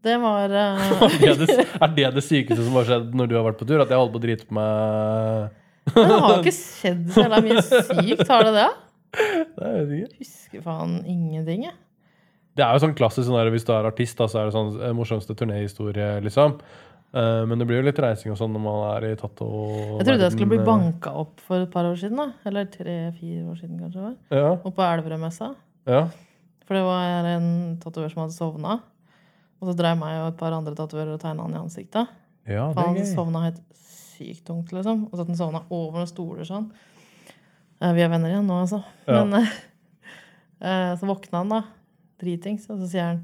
Det var uh... Er det, er det det sykeste som har skjedd når du har vært på tur? At jeg holdt på å drite på meg Men det har ikke skjedd så jævla mye sykt, har det det? Nei, jeg vet ikke. Husker faen ingenting, jeg. Det er jo sånn klassisk sånn der, hvis du er artist, da, så er det sånn eh, morsomste turnéhistorie, liksom. Eh, men det blir jo litt reising og sånn når man er i tatt og Jeg trodde jeg skulle bli banka opp for et par år siden. da Eller tre-fire år siden, kanskje. det var Ja, Oppe på Elverødmessa. ja. For det var en tatovør som hadde sovna. Og så dreiv meg og et par andre tatoverer og tegna han i ansiktet. ja, det han er gøy. sovna helt sykt tungt, liksom. Og så at han sovna over noen stoler sånn. Eh, Vi er venner igjen nå, altså. Ja. Men eh, eh, så våkna han, da. Dritings. Og så sier han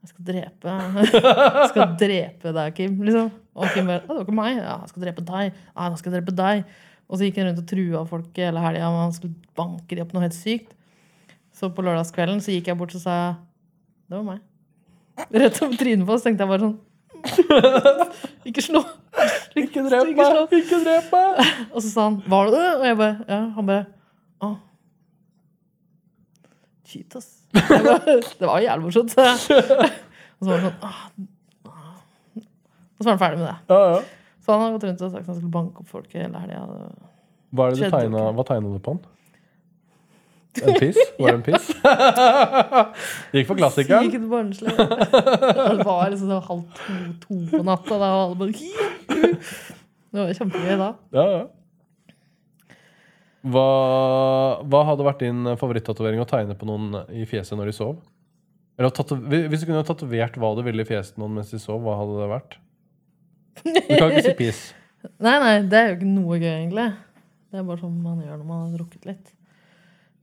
Jeg skal drepe Jeg skal drepe deg, Kim. Liksom. Og Kim bare «Å, Det var ikke meg. Ja, jeg skal drepe deg. Ja, jeg skal drepe deg. Og så gikk han rundt og trua folk hele helga. Han skulle banke de opp noe helt sykt. Så på lørdagskvelden så gikk jeg bort og sa Det var meg. Rett over trynet på oss tenkte jeg bare sånn Ikke slå. Ikke drep meg! Ikke drep meg! Og så sa han 'Var det det?' Og jeg bare Ja. Han bare Å. Shit, ass. Bare, det var jævlig morsomt. Og så var det sånn ah. Og så var han ferdig med det. Ja, ja. Så han har gått rundt og sagt at han skulle banke opp folk hele helga. Hva tegna, du på den? En piss? Var det en piss? Gikk for klassikeren. Sykt barnslig. Det var liksom det var halv to, to på natta, da, og alle bare Det var kjempegøy da. Ja, ja. Hva, hva hadde vært din favorittatovering å tegne på noen i fjeset når de sov? Eller Hvis du kunne tatovert hva du ville i fjeset noen mens de sov, hva hadde det vært? Du kan ikke si piss. Nei, nei, det er jo ikke noe gøy, egentlig. Det er bare sånn man gjør når man har drukket litt.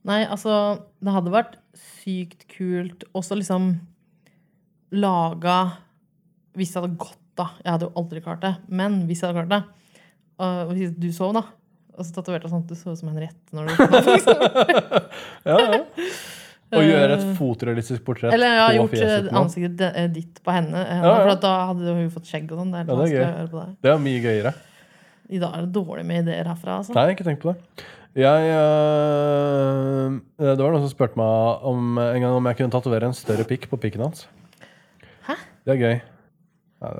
Nei, altså, det hadde vært sykt kult også liksom laga Hvis jeg hadde gått, da. Jeg hadde jo aldri klart det. Men hvis jeg hadde klart det, og hvis du sov, da, og så tatoverte jeg sånn at du så ut som Henriette når du våkna. Ja, ja. Og gjøre et fotorealistisk portrett Eller jeg har på gjort eh, ansiktet eh, ditt på henne, henne Ja, ja. for da hadde hun fått skjegg og sånn. Det Ja, det. Det er mye gøyere. I dag er det dårlig med ideer herfra, altså. Nei, ikke tenk på det. Jeg øh, Det var noen som spurte meg om en gang om jeg kunne tatovere en større pikk på pikken hans. Hæ? Det er gøy. Nei,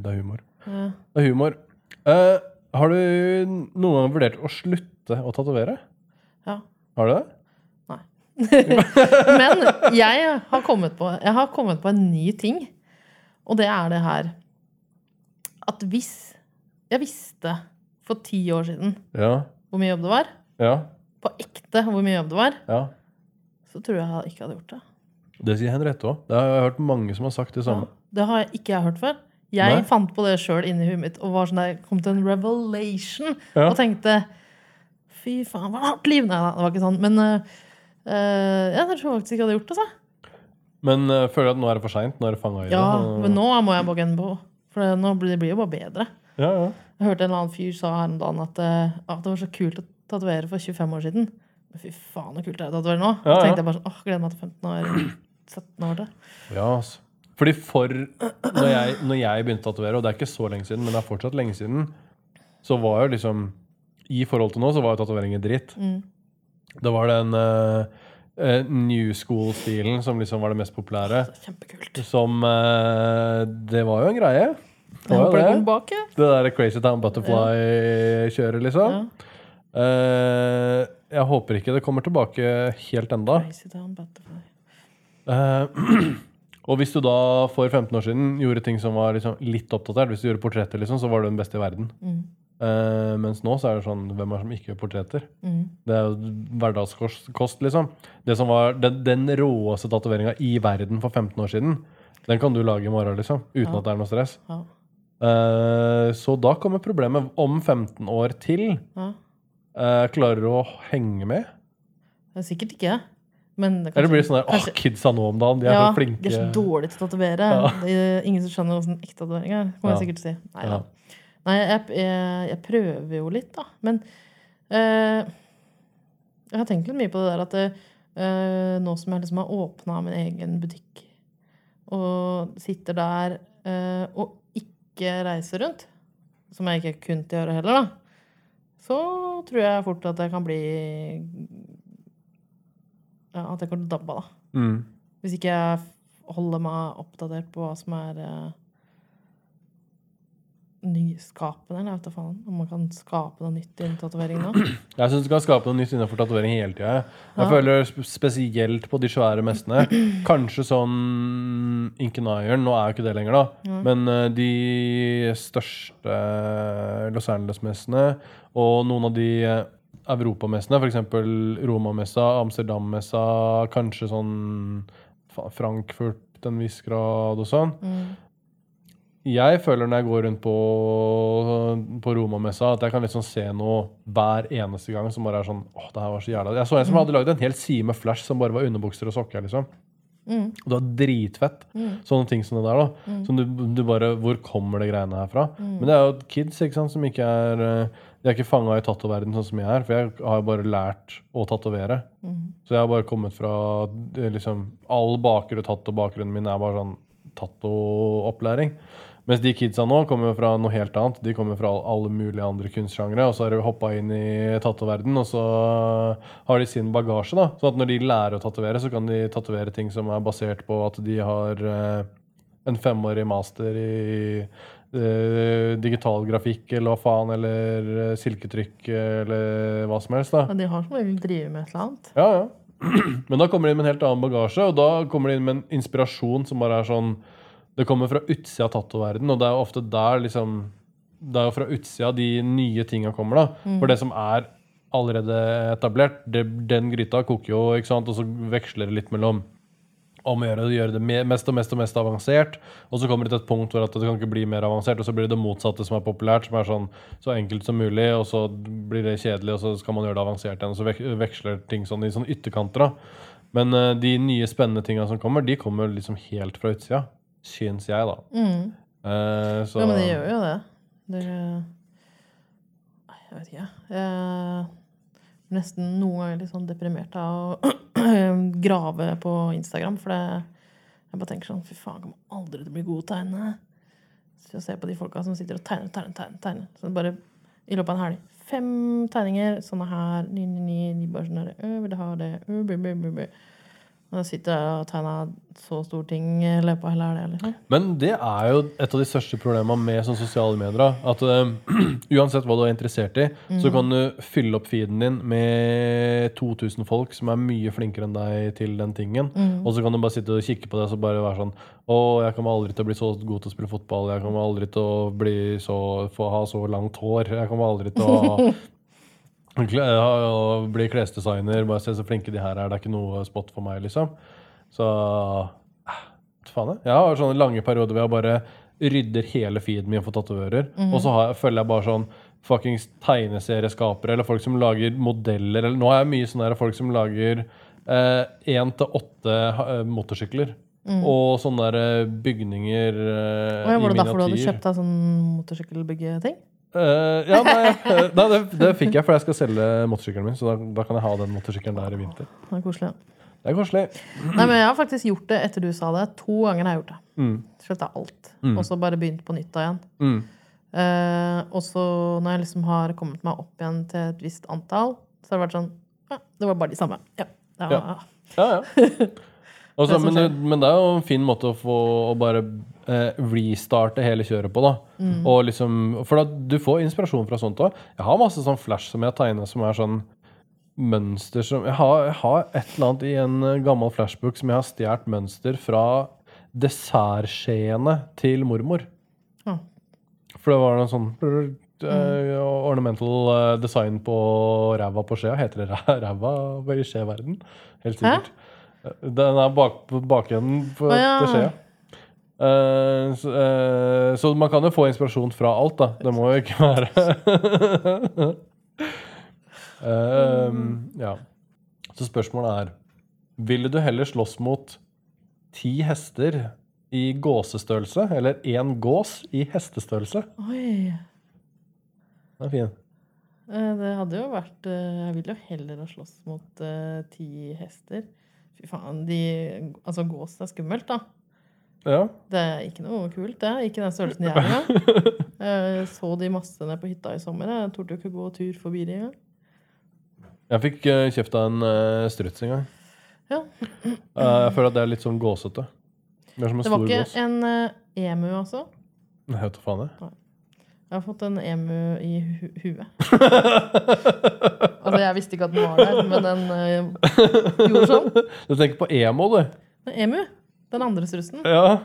det er humor. Ja. Det er humor. Uh, har du noen gang vurdert å slutte å tatovere? Ja. Har du det? Nei. Men jeg har, kommet på, jeg har kommet på en ny ting. Og det er det her At hvis jeg visste for ti år siden Ja. hvor mye jobb det var, Ja. på ekte hvor mye jobb det var, ja. så tror jeg jeg ikke hadde gjort det. Det sier Henriette òg. Det har jeg hørt mange som har sagt det Ja, samme. det har jeg ikke jeg hørt før. Jeg Nei. fant på det sjøl inni huet mitt og var sånn der, kom til en revelation Ja. og tenkte Fy faen, hva hardt liv! Nei da, det var ikke sånn. Men uh, jeg tror faktisk ikke jeg hadde gjort det. Så. Men uh, føler du at nå er det for seint? Nå er det fanga i det? Ja, men nå må jeg bare gunne på. For det, nå blir, det blir jo bare bedre. ja, ja. Jeg hørte en eller annen fyr sa her om dagen at, at det var så kult å tatovere for 25 år siden. Men fy faen, så kult det er å tatovere nå. Ja, ja. tenkte jeg bare sånn, åh, gleder meg til 15 år. 17 år til. Ja, altså. Fordi for når jeg, når jeg begynte å tatovere, og det er ikke så lenge siden, men det er fortsatt lenge siden, så var jo liksom I forhold til nå så var jo tatoveringer dritt. Mm. Det var den uh, eh, new school-stilen som liksom var det mest populære. Kjempekult. Som uh, Det var jo en greie. Det var håper det jo ja. Det der Crazy Town Butterfly-kjøret, liksom. Ja. Eh, jeg håper ikke det kommer tilbake helt enda. Eh, og hvis du da for 15 år siden gjorde ting som var liksom litt oppdatert, hvis du gjorde portretter, liksom, så var du den beste i verden. Mm. Uh, mens nå så er det sånn Hvem er det som ikke gjør portretter? Mm. Det er jo hverdagskost, liksom. Det som var den, den råeste tatoveringa i verden for 15 år siden, Den kan du lage i morgen, liksom. Uten Ja. at det er noe stress. Ja. Uh, så da kommer problemet om 15 år til. Ja. Eh, klarer å henge med? Det er sikkert ikke. Men det Eller blir det sånn der Åh, oh, kidsa nå om dagen, de er ja, så flinke. De er så dårlige til å tatovere. Ja. Ingen som skjønner hvordan ekte tatovering er. Kommer Ja. jeg sikkert til å si. Nei, Ja. Nei jeg, jeg, jeg prøver jo litt, da. Men uh, jeg har tenkt litt mye på det der at det, eh, nå som jeg liksom har åpna min egen butikk, og sitter der uh, og ikke reiser rundt, som jeg ikke kunne gjøre heller, da, så tror jeg fort at jeg kan bli ja, At jeg kan dabbe, da. Mm. Hvis ikke jeg holder meg oppdatert på hva som er eh, nyskapende, eller jeg vet da faen. Om man kan skape noe nytt innen tatovering nå. Jeg syns du kan skape noe nytt innenfor tatovering hele tida. Jeg Ja. føler spesielt på de svære messene. Kanskje sånn Inkenayeren, nå er jo ikke det lenger, da. Ja. Men eh, de største Los Angeles-messene og noen av de eh, Europamessene, f.eks. Roma-messa, Amsterdam-messa, kanskje sånn Frankfurt til en viss grad og sånn. Mm. Jeg føler når jeg går rundt på, på Roma-messa, at jeg kan liksom se noe hver eneste gang som bare er sånn åh, det her var så jævla Jeg så en som hadde lagd en hel side med flash som bare var underbukser og sokker. liksom. Mm. Og det var dritfett. Mm. Sånne ting som det der. da. Mm. Som du, du bare Hvor kommer det greiene her fra? Mm. Men det er jo kids ikke sant, som ikke er eh, De er ikke fanga i tatoverden sånn som jeg er. For jeg har jo bare lært å tatovere. Mm. Så jeg har bare kommet fra eh, liksom All bakgrunn tatto-bakgrunnen min er bare sånn tatto-opplæring. Mens de kidsa nå kommer jo fra noe helt annet. De kommer fra alle mulige andre kunstsjangre. Og så har de hoppa inn i tatoverdenen, og så har de sin bagasje. da. Så at når de lærer å tatovere, så kan de tatovere ting som er basert på at de har eh, en femårig master i eh, digital grafikk eller hva faen, eller eh, silketrykk eller hva som helst. da. Ja, de har som regel drevet med et eller annet. Ja, ja. Men da kommer de inn med en helt annen bagasje, og da kommer de inn med en inspirasjon som bare er sånn Det kommer fra utsida av tattoverden, og det er jo ofte der liksom Det er jo fra utsida de nye tinga kommer, da. For det som er allerede etablert, det, den gryta koker jo, ikke sant, og så veksler det litt mellom om å gjøre, gjøre det mest og mest og mest avansert. Og så kommer det til et punkt hvor at det kan ikke bli mer avansert, og så blir det det motsatte som er populært, som er sånn så enkelt som mulig, og så blir det kjedelig, og så skal man gjøre det avansert igjen. Og så vek veksler ting sånn i sånne ytterkanter. da. Men uh, de nye spennende tinga som kommer, de kommer liksom helt fra utsida. Syns jeg, da. Mm. Uh, så Ja, men de gjør jo det. det jeg vet ikke. Jeg blir nesten noen ganger litt sånn deprimert av å grave på Instagram. For det, jeg bare tenker sånn Fy faen, jeg kommer aldri til å bli god til å tegne. Så jeg ser på de folka som sitter og tegner, tegner, tegner. tegner. Så bare i løpet av en helg. Fem tegninger. Sånne her. Ni, ni, ni. De bare sånn der, «Ø, Vil du ha det? Ø, bø, bø, bø, bø. Jeg sitter der og tegner så stor ting i løpet av hele helga. Liksom. Men det er jo et av de største problemene med sånn sosiale medier. At eh, uansett hva du er interessert i, så kan du fylle opp feeden din med 2000 folk som er mye flinkere enn deg til den tingen. Og så kan du bare sitte og kikke på det og så bare være sånn Å, jeg kommer aldri til å bli så god til å spille fotball. Jeg kommer aldri til å bli så, få ha så langt hår. Jeg kommer aldri til å ha Kle- ja, og bli klesdesigner. Bare se så flinke de her er. Det er ikke noe spot for meg, liksom. Så hva faen jeg. Har sånne lange perioder hvor jeg bare rydder hele feeden min for tatovører. Og så har jeg, følger jeg bare sånn fuckings tegneserieskapere eller folk som lager modeller. Eller, nå har jeg mye sånne her, folk som lager én til åtte eh, motorsykler. Og sånne der eh, bygninger eh, i var det derfor du hadde kjøpt deg sånn motorsykkelbyggeting? Eh, ja, nei, eh, nei det, det fikk jeg, for jeg skal selge motorsykkelen min. Så da, da kan jeg ha den motorsykkelen der i vinter. Det er koselig. Det er koselig. Nei, men jeg har faktisk gjort det etter du sa det. To ganger har jeg gjort det. Mm. Sletta alt. Mm. Og så bare begynt på nytt igjen. Mm. Uh, og så når jeg liksom har kommet meg opp igjen til et visst antall, så har det vært sånn Ja, det var bare de samme. Ja. ja. Ja. Ja, ja. Også, Det men, men det er jo en fin måte å få å bare eh, restarte hele kjøret på. da. Mm. Og liksom, for da, du får inspirasjon fra sånt òg. Jeg har masse sånn flash som jeg har tegna som er sånn mønster som jeg har, jeg har et eller annet i en eh, gammel flashbook som jeg har stjålet mønster fra dessertskjeene til mormor. Ja. For det var noe sånn Mm. ornamental eh, design på ræva på skjea. Heter det ræva i skjeverden? Helt Hæ? sikkert. Den er bak, bakenden på ja. til skjea. Eh, så, uh, så man kan jo få inspirasjon fra alt, da. Det må jo ikke være uh, Ja. Så spørsmålet er Ville du heller slåss mot ti hester i gåsestørrelse eller én gås i hestestørrelse? Oi. Den er fin. Eh, Det hadde jo vært Jeg vil jo heller ha slåss mot ti hester. Fy faen, de Altså, gås er skummelt, da. Ja. Det er ikke noe kult, det. Ikke den størrelsen jeg er i. Jeg så de masse ned på hytta i sommer. Jeg torde ikke gå tur forbi de engang. Jeg fikk kjeft av en uh, struts en gang. Ja. Eh, jeg føler at det er litt sånn gåsete. Det som en Det var ikke gås. en eh, emu, altså. Nei, vet du faen jeg. Jeg har fått en emu i hu huet. altså, jeg visste ikke at den var der, men den uh, gjorde sånn. Du tenker på emo, du. Emu, den andre strussen. Ja.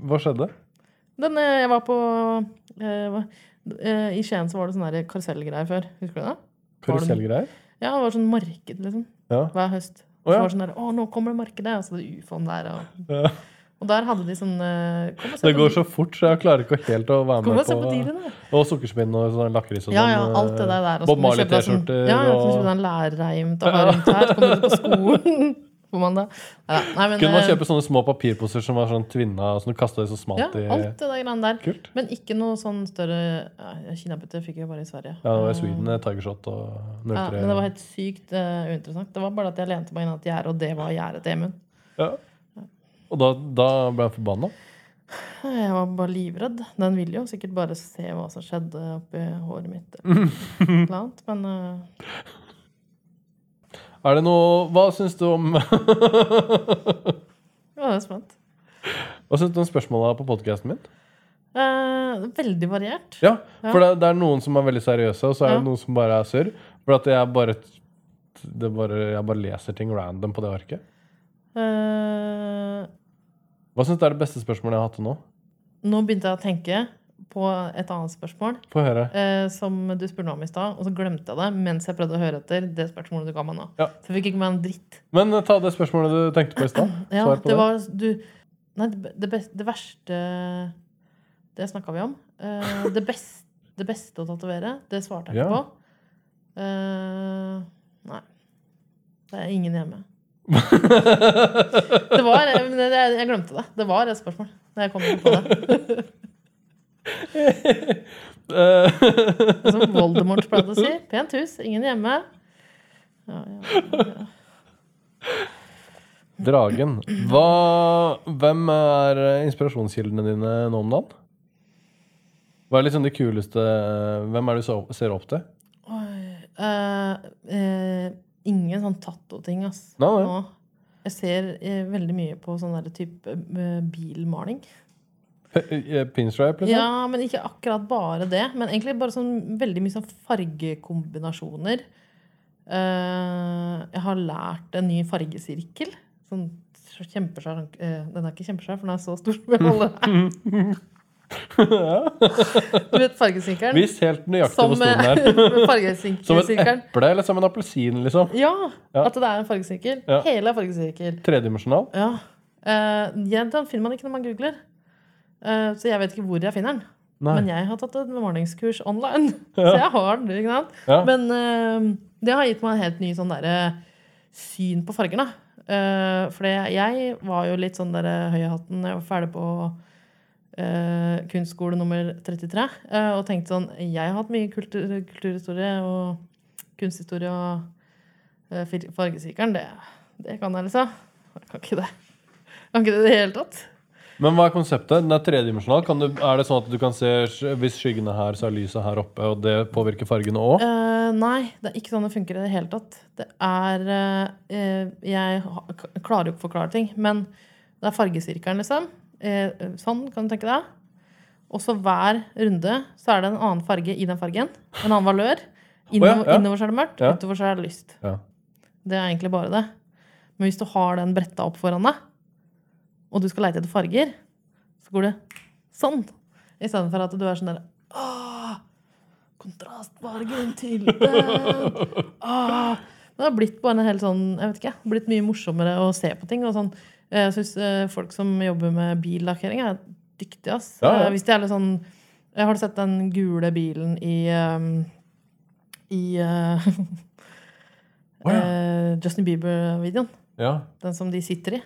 Hva skjedde? Den eh, jeg var på eh, eh, I Skien så var det sånne karusellgreier før. Husker du det? Karusellgreier? Ja, det var sånn marked, liksom. Ja. Hver høst. Så ja. var det sånn der, å, nå kommer det markedet! Og så det ufoen der. Og, Ja. og der hadde de sånn eh, Det går så fort, så jeg klarer ikke helt å være med på på dealen, Og sukkerspinn og sånn lakris og Ja, sånn. ja, alt det der. Og Bob deg sånn- Marley-T-skjorter Ja, ja, så og du en lærreim til å ha rundt her. Så kommer du på skolen på mandag. Ja, nei, men, Kunne man eh, kjøpe sånne små papirposer som var sånn tvinna, som du kasta i så ja, smalt i alt det der greiene der. Kult. Men ikke noe sånn større ja, Kinaputter fikk jeg bare i Sverige. Ja, det var i Eh, Sweden. Tiger Tigershot og 03. Ja, men det var helt sykt uh, uinteressant. Det var bare at jeg lente meg inn at gjerdet, og det var gjerdet til Emund. Ja. Og da, da ble han forbanna. Jeg var bare livredd. Den ville jo sikkert bare se hva som skjedde oppi håret mitt. Eller noe annet, men eh, Er det noe Hva syns du om jeg var spent. Hva syns du om spørsmåla på podkasten min? Eh, veldig variert. Ja, Ja. for det, det er noen som er veldig seriøse, og så er Ja. det noen som bare er surr. For at jeg bare, det bare Jeg bare leser ting random på det arket. Eh, Hva syns du er det beste spørsmålet jeg har hatt til nå? nå begynte jeg å tenke på et annet spørsmål eh, som du spurte om i stad, og så glemte jeg det mens jeg prøvde å høre etter det spørsmålet du ga meg nå. Ja. Så jeg fikk ikke meg en dritt. Men eh, ta det spørsmålet du tenkte på i stad. Ja, det det. var du Nei, det, best, det verste Det snakka vi om. Eh, det, best, det beste å tatovere, det svarte jeg ikke Ja. på. Eh, nei. Det er ingen hjemme. det var jeg, jeg, jeg glemte det. Det var et spørsmål. Jeg kom ikke på det. Som Voldemort pleide å si. Pent hus, ingen hjemme. Ja, ja, ja. Dragen. Hva, hvem er inspirasjonskildene dine nå om dagen? Hva er liksom det kuleste Hvem er det du ser opp til? Oi, uh, uh, ingen sånn tatto-ting, ass. Nei, nei. Jeg ser eh, veldig mye på sånn der type bilmaling. Eh, Pinstripe, liksom? Ja, men ikke akkurat bare det. Men egentlig bare sånn veldig mye sånn fargekombinasjoner. Uh, jeg har lært en ny fargesirkel. Sånn kjempesvær. uh, den er ikke kjempesvær, for den er så stor. som jeg holder her. Du vet fargesirkelen? Vis helt nøyaktig hvor stor den er. eh, Som et eple eller som en appelsin, liksom? Ja, Ja. at det er en fargesirkel. Ja. Hele er fargesirkel. Tredimensjonal? Ja. Uh, ja, den finner man ikke når man googler. Eh, så jeg vet ikke hvor jeg finner den. Nei. Men jeg har tatt et morningskurs online, så jeg har den. ikke sant? Ja. Men uh, det har gitt meg en helt ny sånn derre syn på farger, da. Uh, for jeg var jo litt sånn derre høy i hatten. Jeg var ferdig på Uh, kunstskole nummer 33 Uh, og tenkte sånn Jeg har hatt mye kultur, kulturhistorie og kunsthistorie og uh, fargesikeren. Det, det kan jeg, liksom. Jeg kan ikke det. Jeg kan ikke det i det hele tatt. Men hva er konseptet? Den er tredimensjonal. Kan du, er det sånn at du kan se Hvis hvis skyggene her, så er lyset her oppe, og det påvirker fargene òg? Uh, nei, det er ikke sånn det funker i det hele tatt. Det er uh, Jeg klarer jo ikke å forklare ting, men det er fargesirkelen, liksom. Uh, sånn, kan du tenke deg. Og så hver runde så er det en annen farge i den fargen. En annen valør. Innover, ja. innover så er det mørkt, Ja. utover så er det lyst. Ja. Det er egentlig bare det. Men hvis du har den bretta opp foran deg, og du skal leite etter farger, så går det sånn. I stedet for at du er sånn der Åh, kontrastfargen til den. Åh. Det har blitt bare en helt sånn, jeg vet ikke, blitt mye morsommere å se på ting. Og sånn, Jeg syns folk som jobber med billakkering, er dyktige. ass. Ja, ja. Eh, Hvis de er litt sånn jeg Har du sett den gule bilen i um, I uh, oh, ja. eh, Justin Bieber-videoen? Ja. Den som de sitter i?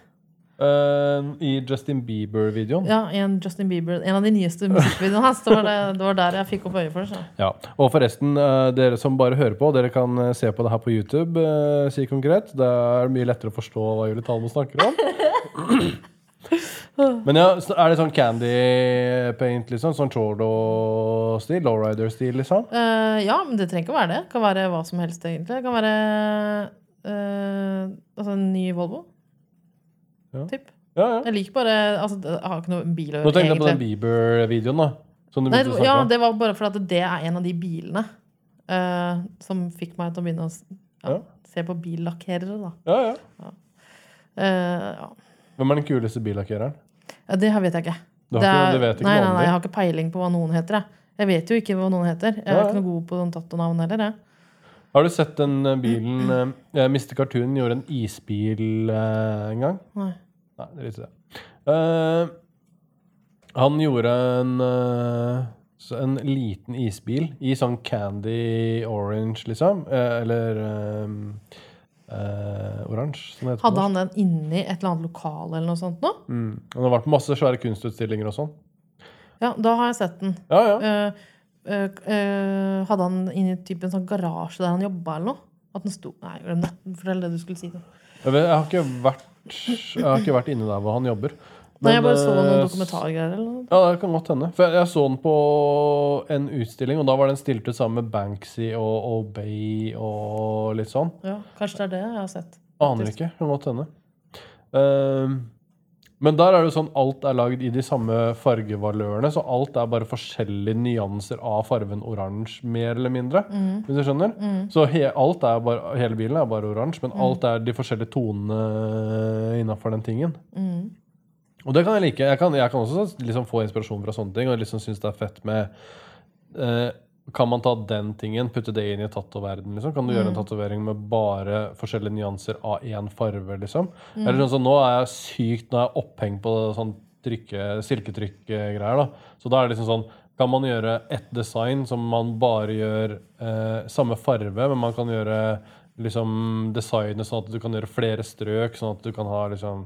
Eh, I Justin Bieber-videoen. Ja, en Justin Bieber En av de nyeste musikkvideoene hans. Det var, det, det var der jeg fikk opp øye for det. Ja, og forresten, uh, dere som bare hører på, dere kan eh, se på det her på YouTube, Uh, si konkret. Det er mye lettere å forstå hva Julie Talmo snakker om. Men ja, er det sånn candy paint, liksom? Sånn Chordo-stil? Lowrider-stil, liksom? Ja, men det trenger ikke å være det. Det kan være hva som helst, egentlig. Det kan være altså en ny Volvo. Ja. Typ. Ja, ja. Jeg liker bare altså, Jeg har ikke noe bil å Nå gjøre, tenkte jeg på den egentlig. Bieber-videoen, da. Som du Nei, begynte å ja, snakke om. det var bare fordi at det er en av de bilene eh, som fikk meg til å begynne å s- ja, Ja. se på billakkerere, da. Ja, ja. Eh, ja. Hvem er den kuleste billakkereren? Ja, det her vet jeg ikke. Du, har Det ikke, er- du vet ikke nei, nei, nei, jeg har ikke peiling på hva noen heter. Jeg, jeg vet jo ikke hva noen heter. Jeg er Ja, ja. ikke noe god på sånn tattonavn heller. Jeg. Har du sett den eh, bilen eh, Mr. Cartoon gjorde en isbil eh, en gang? Nei. Nei, det er litt det. Uh, han gjorde en, uh, en liten isbil i sånn candy orange, liksom. Uh, eller oransje, som det heter. Hadde han den inni et eller annet lokal eller noe sånt nå? Mm. Han har vært på masse svære kunstutstillinger og sånn. Ja, da har jeg sett den. Ja, ja. Hadde han inni typ en sånn garasje der han jobba eller noe? At den sto Nei, glem det. Fortell det du skulle si. Jeg, vet, jeg, har ikke vært, jeg har ikke vært inne der hvor han jobber. Nei, jeg bare så eh, noen dokumentargreier. Ja, det kan godt hende. For jeg, jeg så den på en utstilling, og da var den stilt ut sammen med Banksy og Obey og litt sånn. Ja, kanskje det er det jeg har sett. Aner ikke. Kan godt hende. Ehm, men der er det jo sånn alt er lagd i de samme fargevalørene, så alt er bare forskjellige nyanser av fargen oransje, mer eller mindre. Hvis du skjønner? Så he, alt er bare, hele bilen er bare oransje, men alt er de forskjellige tonene innafor den tingen. Mm. Og det kan jeg like. Jeg kan, jeg kan også liksom få inspirasjon fra sånne ting, og liksom synes det er fett med eh, Kan man ta den tingen, putte det inn i tattoverden? Liksom? Kan du gjøre en tatovering med bare forskjellige nyanser av én farge? Liksom? Eller sånn som Nå er jeg sykt Nå er jeg opphengt på sånn silketrykkgreier. da. Så da er det liksom sånn Kan man gjøre ett design som man bare gjør eh, samme farge, men man kan gjøre liksom designet sånn at du kan gjøre flere strøk, sånn at du kan ha liksom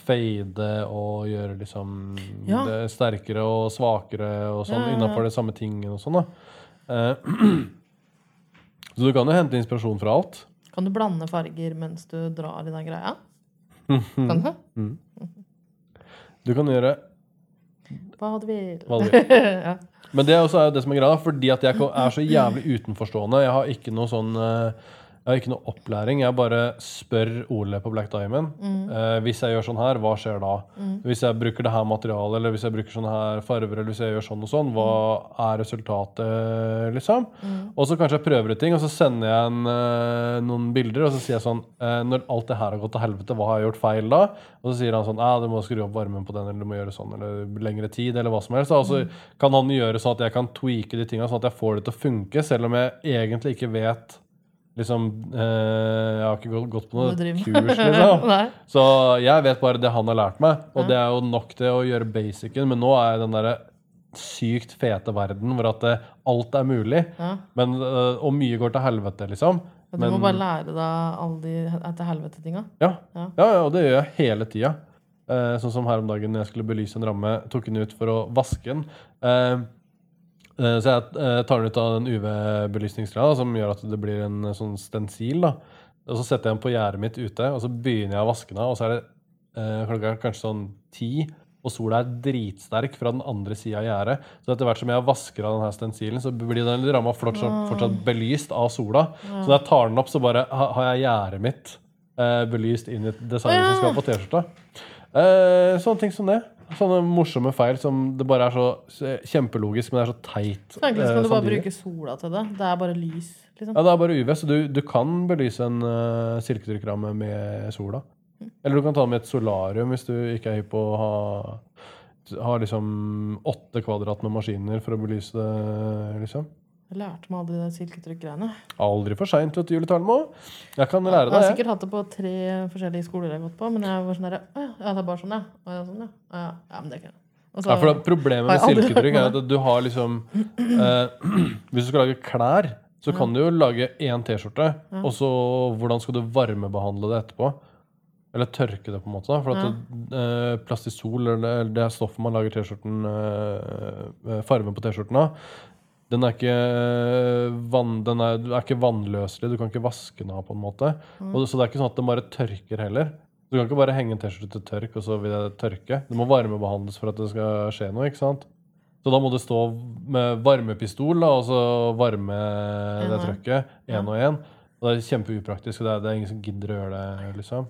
fade og gjøre liksom Ja. det sterkere og svakere og sånn Ja, ja, ja. innenfor de samme tingene og sånn. da. Eh, så du kan jo hente inspirasjon fra alt. Kan du blande farger mens du drar i den greia? Kan du? Du kan gjøre Hva du vil. hva du vil. ja. Men det er også det som er greia, fordi at jeg er så jævlig utenforstående. Jeg har ikke noe sånn eh, Jeg har ikke noe opplæring. Jeg bare spør Ole på Black Diamond. eh, hvis jeg gjør sånn her, hva skjer da? Hvis jeg bruker det her materialet, eller hvis jeg bruker sånne her farver, eller hvis jeg gjør sånn og sånn, hva er resultatet, liksom? Og så kanskje jeg prøver ut ting, og så sender jeg en, eh, noen bilder, og så sier jeg sånn eh, Når alt det her har gått til helvete, hva har jeg gjort feil da? Og så sier han sånn du må skru opp varmen på den, eller du må gjøre sånn, eller lengre tid, eller hva som helst. Og så kan han gjøre sånn at jeg kan tweake de tinga, sånn at jeg får det til å funke, selv om jeg egentlig ikke vet Liksom eh, Jeg har ikke gått, på noe kurs, liksom. Så jeg vet bare det han har lært meg, og det er jo nok til å gjøre basicen. Men nå er jeg den derre sykt fete verden hvor at det, alt er mulig. Ja. Men, øh, og mye går til helvete, liksom. Du Men- må bare lære deg alle de etter helvete-tinga. Ja. Ja. Ja. og det gjør jeg hele tida. Eh, sånn som her om dagen når jeg skulle belyse en ramme, tok den ut for å vaske den. Eh, eh, så jeg eh, tar den ut av den UV-belysningsgreia, som gjør at det blir en eh, sånn stensil. da. Og så setter jeg den på gjerdet mitt ute, og så begynner jeg å vaske den av. Og så er det eh, klokka kanskje sånn ti, og sola er dritsterk fra den andre sida av gjerdet. Så etter hvert som jeg vasker av denne stensilen, så blir den ramma fortsatt, fortsatt belyst av sola. Så når jeg tar den opp, så bare har jeg gjerdet mitt eh, belyst inn i designet som skal på T-skjorta. Eh, sånne ting som det. Sånne morsomme feil som det bare er så kjempelogisk, men det er så teit. Så egentlig så eh, du bare bruke sola til det. Det er bare lys. liksom. Ja, det er bare UV, så du, du kan belyse en uh, silketrykkeramme med sola. Eller du kan ta den med et solarium hvis du ikke er hypp på å ha, ha liksom åtte kvadrat med maskiner for å belyse det, liksom. Jeg lærte meg aldri det silketrykk-greiene. Aldri for seint, vet du, Julie Talmo. Jeg kan lære det. Jeg har sikkert hatt det på tre forskjellige skoler jeg har gått på, men jeg var sånn derre «Å ja, ja, det er bare sånn, ja. Ja, sånn, ja. Ja. ja, men det kan jeg. det. Ja, for da, Problemet med silketrykk er at du har liksom eh, Hvis du skal lage klær, så kan du jo lage én T-skjorte, og så hvordan skal du varmebehandle det etterpå? Eller tørke det, på en måte. For at det, eh, plastisol, eller det er stoffet man lager T-skjorten eh, eh, fargen på T-skjorten av, den er ikke, vann, den er, er ikke vannløselig. Du kan ikke vaske den av, på en måte. Og, så det er ikke sånn at den bare tørker heller. Du kan ikke bare henge en T-skjorte til tørk, og så vil det tørke. Det må varmebehandles for at det skal skje noe. ikke sant? Så da må det stå med varmepistol da, og så varme det trøkket én og én. Og det er kjempeupraktisk, det er, det er ingen som gidder å gjøre det. liksom.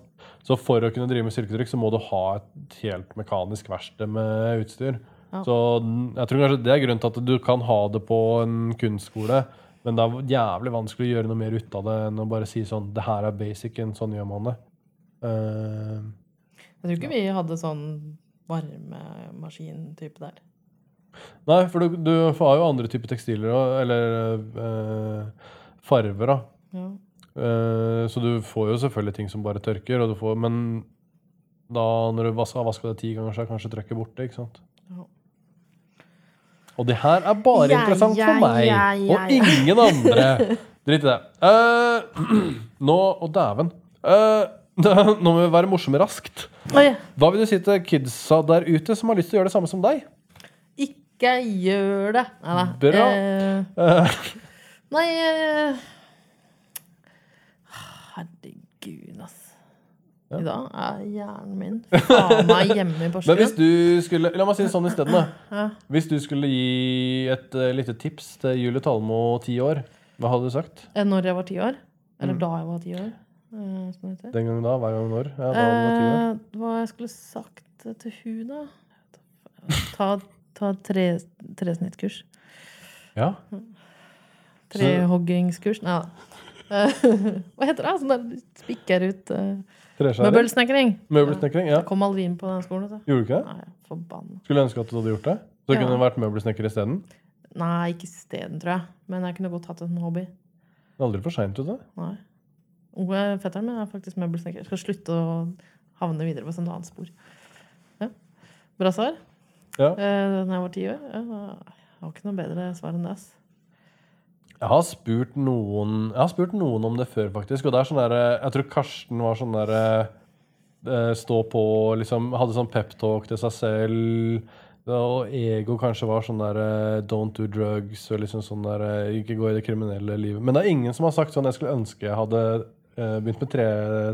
Så for å kunne drive med silketrykk, så må du ha et helt mekanisk verksted med utstyr. Ja. Så jeg tror kanskje det er grunnen til at du kan ha det på en kunstskole, men det er jævlig vanskelig å gjøre noe mer ut av det enn å bare si sånn Det her er basicen, sånn gjør man det. Uh, Jeg tror ikke vi hadde sånn varmemaskin-type der. nei, for du, du har jo andre typer tekstiler eller uh, farver, da. Ja. Uh, så du får jo selvfølgelig ting som bare tørker, og du får, men da når du har vaska det ti ganger, så er kanskje trøkket borte. ikke sant? Ja. Og det her er bare Ja, interessant ja, for meg, ja, og ingen andre. Drit i det. Uh, nå Å, dæven. Uh, nå må vi være morsomme raskt. Oi, Hva vil du si til kidsa der ute som har lyst til å gjøre det samme som deg? ikke gjør det! Nei. Bra. Eh, nei Herregud, ass. Ja. I dag er hjernen min faen meg hjemme i men hvis du skulle La meg si det sånn isteden. Ja. Hvis du skulle gi et uh, lite tips til Julie Talmo ti år, hva hadde du sagt? Eh, Når jeg var ti år. Eller Mm. da jeg var ti år. Uh. Den gangen da? Hver gang når? Ja, da uh, var år. Hva jeg skulle sagt til hun, da? Ta, ta tre, tresnittkurs. Ja. Trehoggingskurs. Nei da. Eh, hva heter det? Sånn der spikker ut uh? Møbelsnekring. Møbelsnekring? Ja. Jeg kom aldri inn på den skolen. Så. Gjorde du ikke det? Nei, forbanna. Skulle ønske at du hadde gjort det? Så Ja. kunne du vært møbelsnekker isteden? Nei, ikke isteden, tror jeg. Men jeg kunne godt hatt en hobby. Det er aldri for seint, vet du. Nei. Unge fetteren min er faktisk møbelsnekker. Jeg skal slutte å havne videre på et sånt annet spor. Ja. Bra svar. Ja. Eh, da jeg var ti år. Jeg har ikke noe bedre svar enn det. ass. Jeg har spurt noen Jeg har spurt noen om det før, faktisk. Og det er sånn der, Jeg tror Karsten var sånn der eh, Stå på liksom Hadde sånn peptalk til seg selv. Og Ego kanskje var sånn der eh, Don't do drugs og liksom sånn der eh, Ikke gå i det kriminelle livet. Men det er ingen som har sagt sånn Jeg skulle ønske jeg hadde eh, begynt med tre,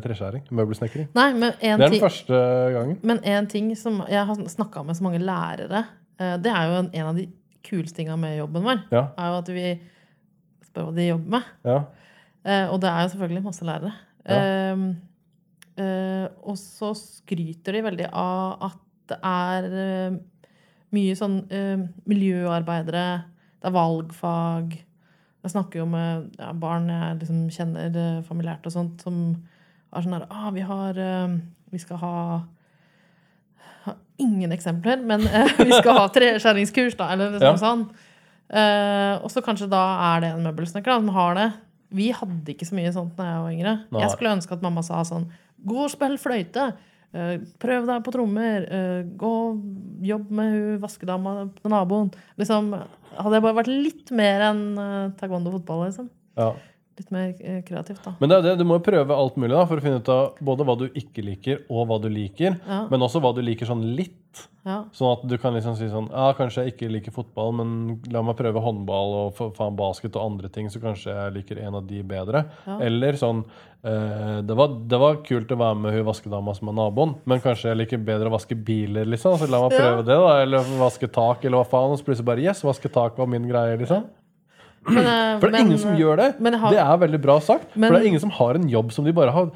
treskjæring. Møbelsnekring. Nei, men en Det er den ting første gangen. Men en ting som jeg har snakka med så mange lærere, eh, det er jo en, en av de kuleste tinga med jobben vår. Ja. er jo at vi hva de jobber med. ja. Eh, og det er jo selvfølgelig masse lærere. Eh, eh, og så skryter de veldig av at det er eh, mye sånn eh, miljøarbeidere, det er valgfag. Jeg snakker jo med ja, barn jeg liksom kjenner eh, familiært og sånt, som er sånn her ah, vi, har, vi skal ha Ingen eksempler, men eh, vi skal ha treskjæringskurs, da, eller liksom Ja. sånn. Eh, og så kanskje da er det en møbelsnekker da, som har det. Vi hadde ikke så mye sånt da jeg var yngre. Nei. Jeg skulle ønske at mamma sa sånn Gå og spill fløyte. Uh, prøv deg på trommer. Uh, gå og jobb med hun vaskedama på naboen. Liksom, hadde jeg bare vært litt mer enn uh, taekwondo og fotball, liksom. ja. Litt mer eh, kreativt, da. Men det er det, du må jo prøve alt mulig da, for å finne ut av både hva du ikke liker, og hva du liker. Ja. Men også hva du liker sånn litt. Ja. Sånn at du kan liksom si sånn Ja, kanskje jeg ikke liker fotball, men la meg prøve håndball og faen basket og andre ting, så kanskje jeg liker en av de bedre. Ja. Eller sånn eh, det, var, det var kult å være med hun vaskedama som er naboen, men kanskje jeg liker bedre å vaske biler, liksom. Så la meg prøve det, da. Eller vaske tak, eller hva faen. Og så plutselig bare Yes, vaske tak var min greie, liksom. Men, eh, For det er men, ingen som gjør det. har- Det er veldig bra sagt. Men- for det er ingen som har en jobb som de bare har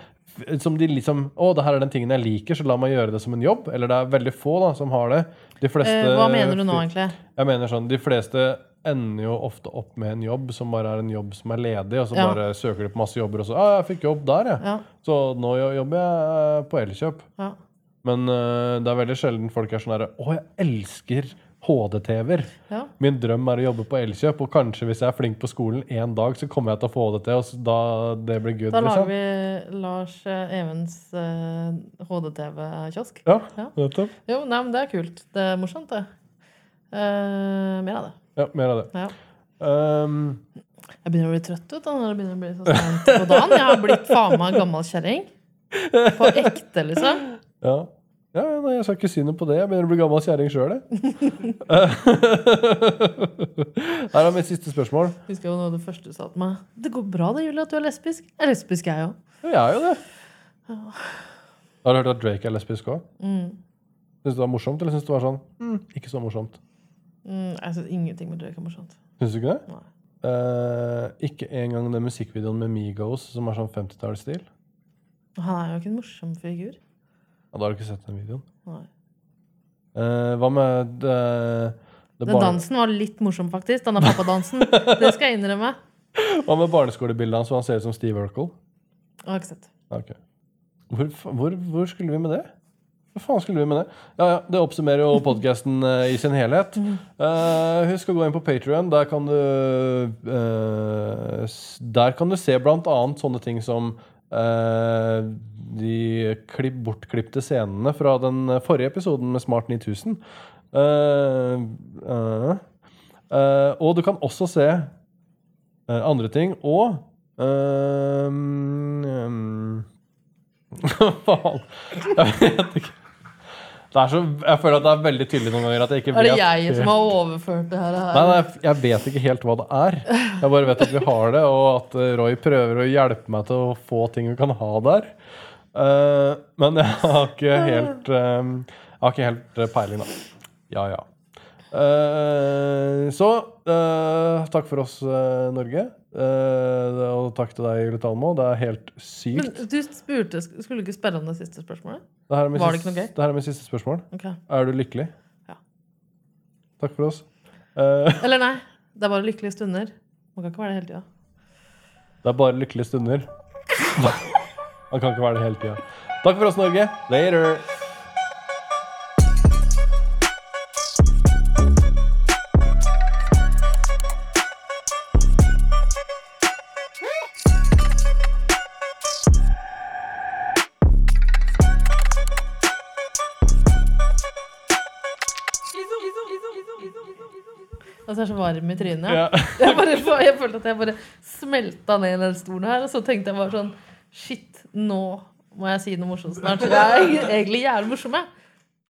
Som de liksom Å, det her er den tingen jeg liker, så la meg gjøre det som en jobb. Eller det er veldig få da som har det. De fleste eh, Hva mener du nå, egentlig? Jeg mener sånn, De fleste ender jo ofte opp med en jobb som bare er en jobb som er ledig, og så Ja. bare søker de på masse jobber, og så 'Å, 'Jeg fikk jobb der, jeg. Ja. Så nå jobber jeg på Elkjøp'. ja. Men uh, det er veldig sjelden folk er sånn herre 'Å, jeg elsker HD-TV-er. Ja. Min drøm er å jobbe på Elkjøp, og kanskje hvis jeg er flink på skolen en dag, så kommer jeg til å få det til, og da det blir good. Da lager liksom. vi Lars eh, Evens eh, HDTV-kiosk. Ja, Ja. nettopp. Jo, nei, men det er kult. Det er morsomt, det. Uh, mer av det. Ja, mer av det. Ja. Um, Jeg begynner å bli trøtt ut da, når det begynner å bli så sent på dagen. Jeg har blitt faen meg gammel kjerring. På ekte, liksom. ja. Ja, ja, nei, jeg skal ikke si noe på det. Jeg begynner å bli gammel kjerring sjøl, jeg. Her er mitt siste spørsmål. Husker jo noe av det første du sa til meg. Det går bra det, Julie, at du er lesbisk. Jeg er lesbisk, jeg òg. Ja, jeg er jo det. Har du hørt at Drake er lesbisk òg? Mm. Syns du det var morsomt, eller syns du det var sånn mm, ikke så morsomt? Mm, jeg syns ingenting med Drake er morsomt. Syns du ikke det? Nei. Uh, ikke engang den musikkvideoen med Migos som er sånn 50-tallsstil? Han er jo ikke en morsom figur. Ja, da har du ikke sett den videoen. Nei. Eh, hva med det, det Den barne, dansen var litt morsom, faktisk. Denne pappadansen. Det skal jeg innrømme. Hva med barneskolebildet hans hvor han ser ut som Steve Urkel? Jeg har ikke sett. Ja, ok. Hvor, fa- hvor, hvor skulle vi med det? Hva faen skulle vi med det? Ja, ja, Det oppsummerer jo podkasten i sin helhet. Eh, husk å gå inn på Patrion. Der kan du eh, s- Der kan du se blant annet sånne ting som eh, de klipp, bortklipte scenene fra den forrige episoden med Smart 9000. Eh, eh, eh, og du kan også se eh, andre ting. Og eh, mm, Faen. Jeg vet ikke. Det så, jeg føler at det er veldig tydelig noen ganger at jeg ikke Er det jeg som har overført det her? Nei, nei, jeg vet ikke helt hva det er. Jeg bare vet at vi har det, og at eh, Roy prøver å hjelpe meg til å få ting vi kan ha der. Uh, men jeg har ikke helt eh, Jeg har ikke helt peiling, da. Ja, ja. Uh, så takk for oss, Norge. Eh, og takk til deg, Julie Talmo. Det er helt sykt. Men du spurte, skulle du ikke spørre om det siste spørsmålet? Det her er mitt Var det siste- ikke noe gøy? Det her er mitt siste spørsmål. Okay. Er du lykkelig? Ja. Takk for oss. Uh, Eller nei. Det er bare lykkelige stunder. Man kan ikke være det hele tida. det er bare lykkelige stunder. Man kan ikke være det hele tida. Takk for oss, Norge. Later. Jeg er så varm i trynet. Ja. Jeg, bare, jeg følte at jeg bare smelta ned i den stolen her, og så tenkte jeg bare sånn Shit, nå må jeg si noe morsomt snart. Jeg er egentlig jævlig morsom, jeg.